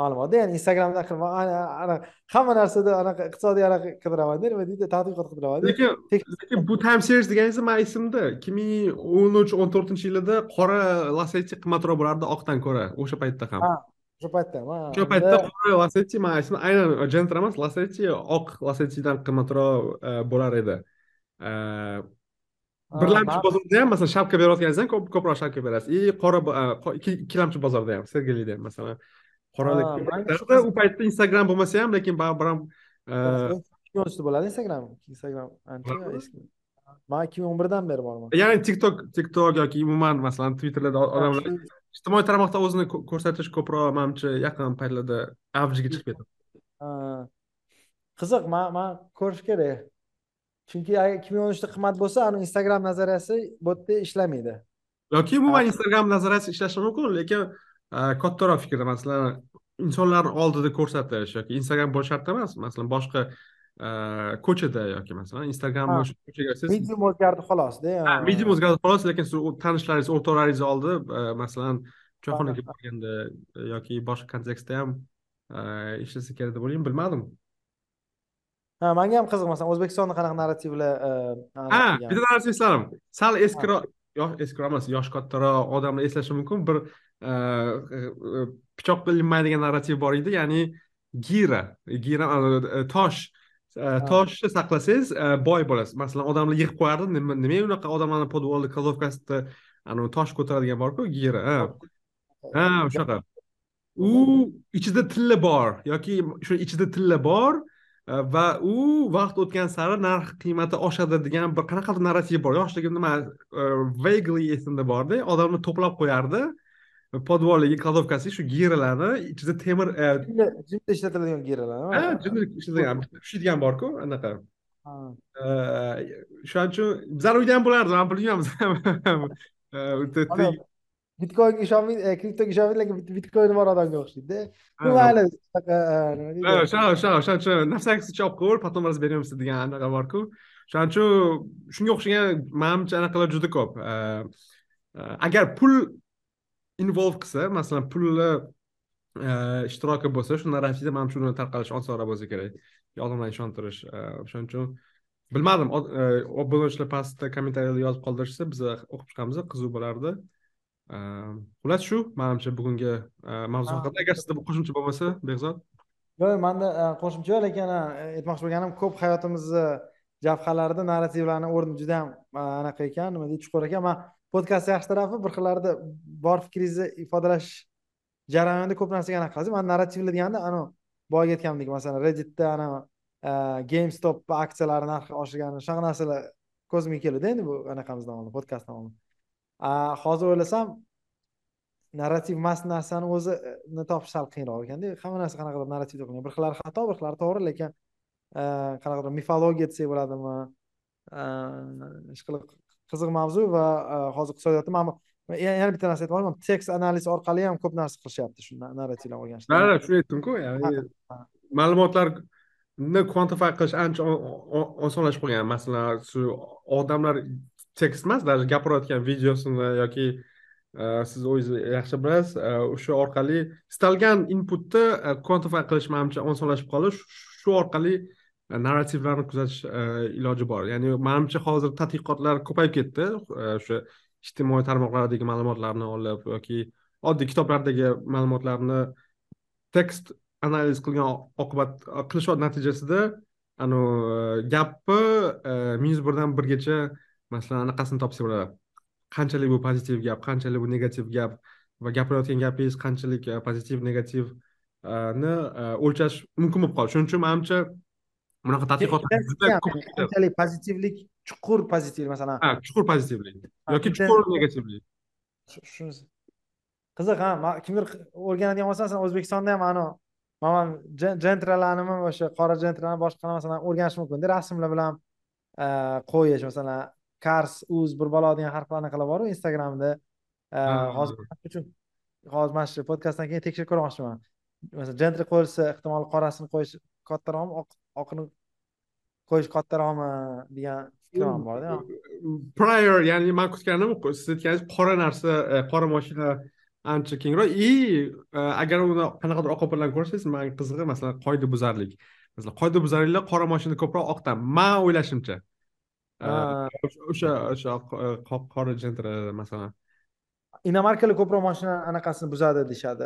ma'lumotda ya'ni instagramda ana hamma narsada anaqa iqtisodiy anaqa qidiramanda nima deydi tadqiqot qidiramanda lekin lekin bu time series deganingiz mani esimda ikki ming o'n uch o'n to'rtinchi yilida qora lasetti qimmatroq bo'lardi oqdan ko'ra o'sha paytda ham o'sha paytda o'sha paytda qora lasetti mani esimda aynan gentra emas lasetti oq lasettidan qimmatroq e, bo'lar edi e, birlamchi bozorda ham masalan shapka berayotganingizda ham ko'proq shapka berasiz и qora e, ikkilamchi bozorda ham sergelida ham masalan qoralik u paytda instagram bo'lmasa ham lekin baribir ham ikki bo'ladi instagram instagram ancha eski man ikki ming o'n birdan beri borman ya'ni tiktok tiktok yoki umuman masalan twitterlarda odamlar ijtimoiy tarmoqda o'zini ko'rsatish ko'proq manimcha yaqin paytlarda avjiga chiqib ketdi qiziq man man ko'rish kerak chunki agar ikki ming o'n uchda qimmat bo'lsa ani instagram nazariyasi bu yerda ishlamaydi yoki umuman instagram nazariyasi ishlashi mumkin lekin kattaroq fikrda masalan insonlarni oldida ko'rsatish yoki instagram bo'lishi shart emas masalan boshqa ko'chada yoki masalan instagram ko'chaga medium o'zgardi xolosda medium o'zgardi xolos lekin siz tanishlaringiz o'rtoqlaringiz oldida masalan choyxonaga borganda yoki boshqa kontekstda ham ishlasa kerak deb o'ylayman bilmadim. Ha manga ham qiziq masalan o'zbekistonda qanaqa narrativlar ha bitta narsa esladim. Sal eskiroq eskiroq emas yoshi kattaroq odamlar eslashi mumkin. Bir pichoq ilinmaydigan narrativ bor edi ya'ni gira. Gira e, tosh. e, toshni saqlasangiz boy bo'lasiz masalan odamlar yig'ib qo'yardi nima unaqa odamlarni podvolni kladovkasida anavi tosh ko'taradigan borku gira ha o'shaqa u ichida tilla bor yoki shu ichida tilla bor va u vaqt o'tgan sari narx qiymati oshadi degan bir qanaqadir narrativ bor yoshligimda man vaguely esimda borda odamlar to'plab qo'yardi podvoligi kladovkasi shu giralarni ichida temir jimda ishlatiladigan giralar ha jimda ishlatilgan tushadigan borku anaqa shuning uchun bizani uyda ham bo'lardi man bilmayman bitkoinga ishonmaydi kriptoga ishonmaydi lekin bitkoini bor odamga o'xshaydida mayli o'sha o'sha o'shaning uchun nafsangizni chop ko'r потом разберемся degan anaqa borku o'shaning uchun shunga o'xshagan manimcha anaqalar juda ko'p agar pul involve qilsa masalan pulni e, ishtiroki bo'lsa shu narrativda mana shuni tarqalish osonroq bo'lsa kerak. Odamlarni ishontirish e, o'shaning uchun bilmadim. E, obunachilar pastda kommentariyalar yozib qoldirishsa biz o'qib chiqamiz qiziq bo'lardi. Xullas shu manimcha bugungi mavzu haqida agar sizda qo'shimcha bo'lmasa behzod? Yo'q manda qo'shimcha yo'q lekin aytmoqchi bo'lganim ko'p hayotimizni jabhalarida narrativlarni o'rni juda ham anaqa ekan nima deydi chuqur ekan. Man podkastni yaxshi tarafi bir xillarda bor fikringizni ifodalash jarayonida ko'p narsaga anaqa qilasiz. Man narrativli deganda anavi boyagi aytganimdek masalan redditda ana e, gamestop aksiyalari narxi oshirgani shunaqa narsalar ko'zimga keluvdi endi bu anaqamizdan oldin podkastdan oldin hozir o'ylasam narrativ emas narsani o'zini topish sal qiyinroq ekanda. Hamma narsa qanaqadir narrativ qilingan bir xillari xato bir xillari to'g'ri lekin e, qanaqadir mifologiya desak bo'ladimi? E, Ishqilib qiziq mavzu va hozir iqtisodiyotda man yana bitta narsa aytib o'taman tekst analiz orqali ham ko'p narsa qilishyapti shu narrativlarni o'rganishda. Ha shuni aytdimku ma'lumotlarni kvantify qilish ancha osonlashib qolgan. Masalan shu odamlar tekst emas даже gapirayotgan videosini yoki siz o'zingiz yaxshi bilasiz o'sha orqali istalgan inputni kvantify qilish manimcha osonlashib qoldi. Shu orqali E, narrativlarni kuzatish e, iloji bor. Ya'ni manimcha hozir tadqiqotlar ko'payib ketdi. E, o'sha ijtimoiy tarmoqlardagi ma'lumotlarni olib yoki oddiy kitoblardagi ma'lumotlarni tekst analiz qilgan oqibat qilish natijasida anavi gapni minus birdan birgacha masalan anaqasini topsa bo'ladi. Qanchalik bu pozitiv gap qanchalik bu negativ gap va gapirayotgan gapingiz qanchalik pozitiv negativni o'lchash mumkin bo'lib qoldi. Shuning uchun manimcha bunaqa tadqiqotlar juda ko'p qanchalik pozitivlik chuqur pozitiv masalan. Ha chuqur pozitivlik yoki chuqur negativlik. Shunisi. Qiziq ha kimdir o'rganadigan bo'lsa masalan o'zbekistonda ham anavi man jentralarnimi o'sha qora jentralarni boshqa masalan o'rganish mumkinda rasmlar bilan qo'yish masalan kars uz bir balo degan har xil anaqalar boru instagramda hozir uchun hozir mana shu podkastdan keyin tekshirib ko'rmoqchiman. Masalan jentri qo'yilsa ehtimol qorasini qo'yish kattaroqmi oqini qo'yish kattaroqmi degan fikrim ham borda. Prior ya'ni man kutganim siz aytganingiz qora narsa e, qora mashina ancha kengroq. И e, agar uni qanaqadir oqib bilan ko'rsangiz manga qizig'i masalan qoidabuzarlik. Masalan qoidabuzarliklar qora mashina ko'proq oqdan man o'ylashimcha. E, o'sha o'sha qora jentra masalan. Inomarkalar ko'proq mashina anaqasini buzadi deyishadi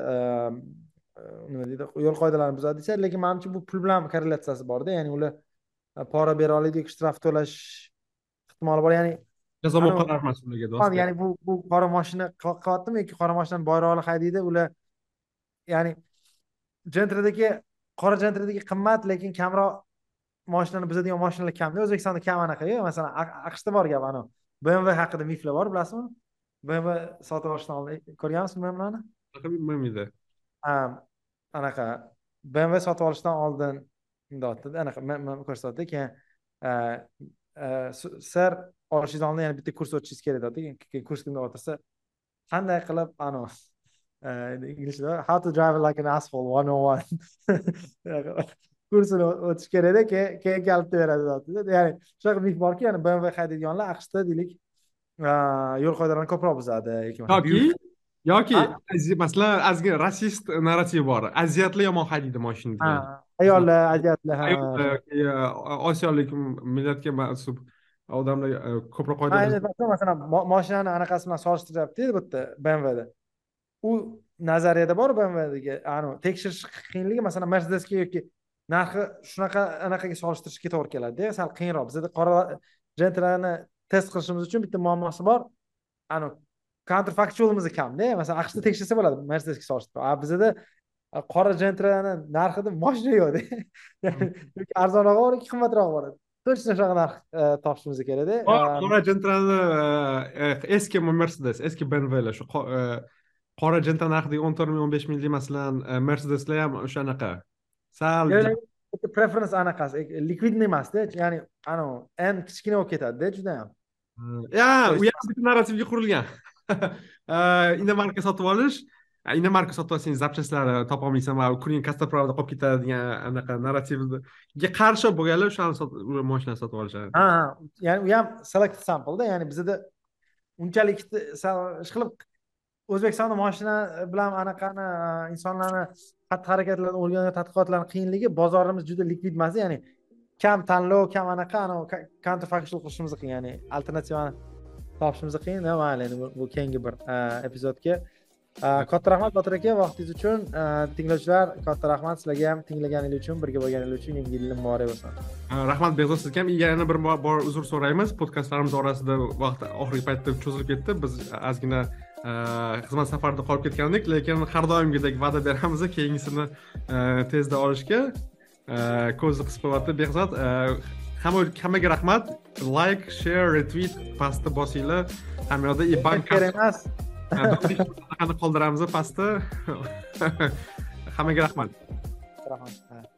nima deydi yo'l qoidalarini buzadi deyishadi lekin manimcha bu pul bilan korrelyatsiyasi borda ya'ni ular pora bera oladi shtraf to'lash ehtimoli bor ya'ni jazo muqarrar emas ularga do'st ya'ni bu bu qora mashina qilyaptimi yoki qora mashinani boyroqli haydaydi ular ya'ni jentradagi qora jentradagi qimmat lekin kamroq mashinani buzadigan mashinalar kamda o'zbekistonda kam anaqa masalan aqshda bor gap anavi bmw haqida miflar bor bilasizmi bmw sotib olishdan oldin ko'rganmisizmi bmwni bilmaydi anaqa bmw sotib olishdan oldin bunday anaqa ko'rsatdi keyin e, e, sir olishingiz oldin yana bitta kurs o'tishingiz kerak deyapti keyin kurs deb o'tirsa qanday qilib anavi e, inglizchada how to drive like an asshole one on one. Kursini o'tish kerakda keyin keyin kaliti beradi deyapti ya'ni shunaqa mif borki ya'ni bmw haydaydiganlar aqshda deylik yo'l qoidalarini ko'proq buzadi. Yoki yoki masalan ozgina rasist narrativ bor. Aziyatli yomon haydaydi moshina degan ayollar aziyatli yoki osiyolik millatga mansub odamlar e, ko'proq qoida masalan moshinani anaqasi bilan solishtiryapti bu yerda bmvda u nazariyada bor bmvdagi anavi tekshirish qiyinligi masalan mercedesga yoki narxi shunaqa anaqaga solishtirishga to'g'ri keladida sal qiyinroq. Bizada qora jentrani test qilishimiz uchun bitta muammosi bor. Anavi counterfactualimiz kamda masalan aqshda tekshirsa bo'ladi. Mercedesga solishtirib a bizada qora jentrani narxida moshina yo'qda yoki arzonroq bor yoki qimmatroq bor точно shunaqa narx e, topishimiz kerakda qora jentrani e, eski mercedes eski bmwlar shu e, qora jentra narxidagi o'n to'rt ming o'n besh minglik masalan mercedeslar ham o'shanaqa sal preference anaqasi likvidniy emasda ya'ni anavi n kichkina bo'lib ketadida judayam. Ya u ham narrativga qurilgan inomarka sotib olish inomarka sotib olsang запчастьлari topolmaysan va kuning kastapravda qolib ketadi degan anaqa narrativga qarshi bo'lganlar o'shani mashina sotib olishadi ha ya'ni u ham select sampleda ya'ni bizada unchalik ishqilib o'zbekistonda moshina bilan anaqani insonlarni xatti harakatlarni o'rgangan tadqiqotlarni qiyinligi bozorimiz juda likvid emas ya'ni kam tanlov kam anaqa anavi counterfactual qilishimiz qiyin ya'ni alternativani topishimiz qiyin mayli endi bu keyingi bir epizodga. Katta rahmat botir aka vaqtingiz uchun. Tinglovchilar katta rahmat sizlarga ham tinglaganingiz uchun birga bo'lganingiz uchun yangi yilni muborak bo'lsin. Rahmat behzod sizga ham. Yana bir bor uzr so'raymiz. Podkastlarimiz orasida vaqt oxirgi paytda cho'zilib ketdi. Biz ozgina xizmat safarida qolib ketgandik lekin har doimgidek va'da beramiz keyingisini tezda olishga. Ko'zni qisib qo'yyapti behzod hammaga rahmat. Layk share retweet pastda bosinglar. Hamma yoqda iban kerak emas. Qoldiramiz pastda hammaga rahmat. Rahmat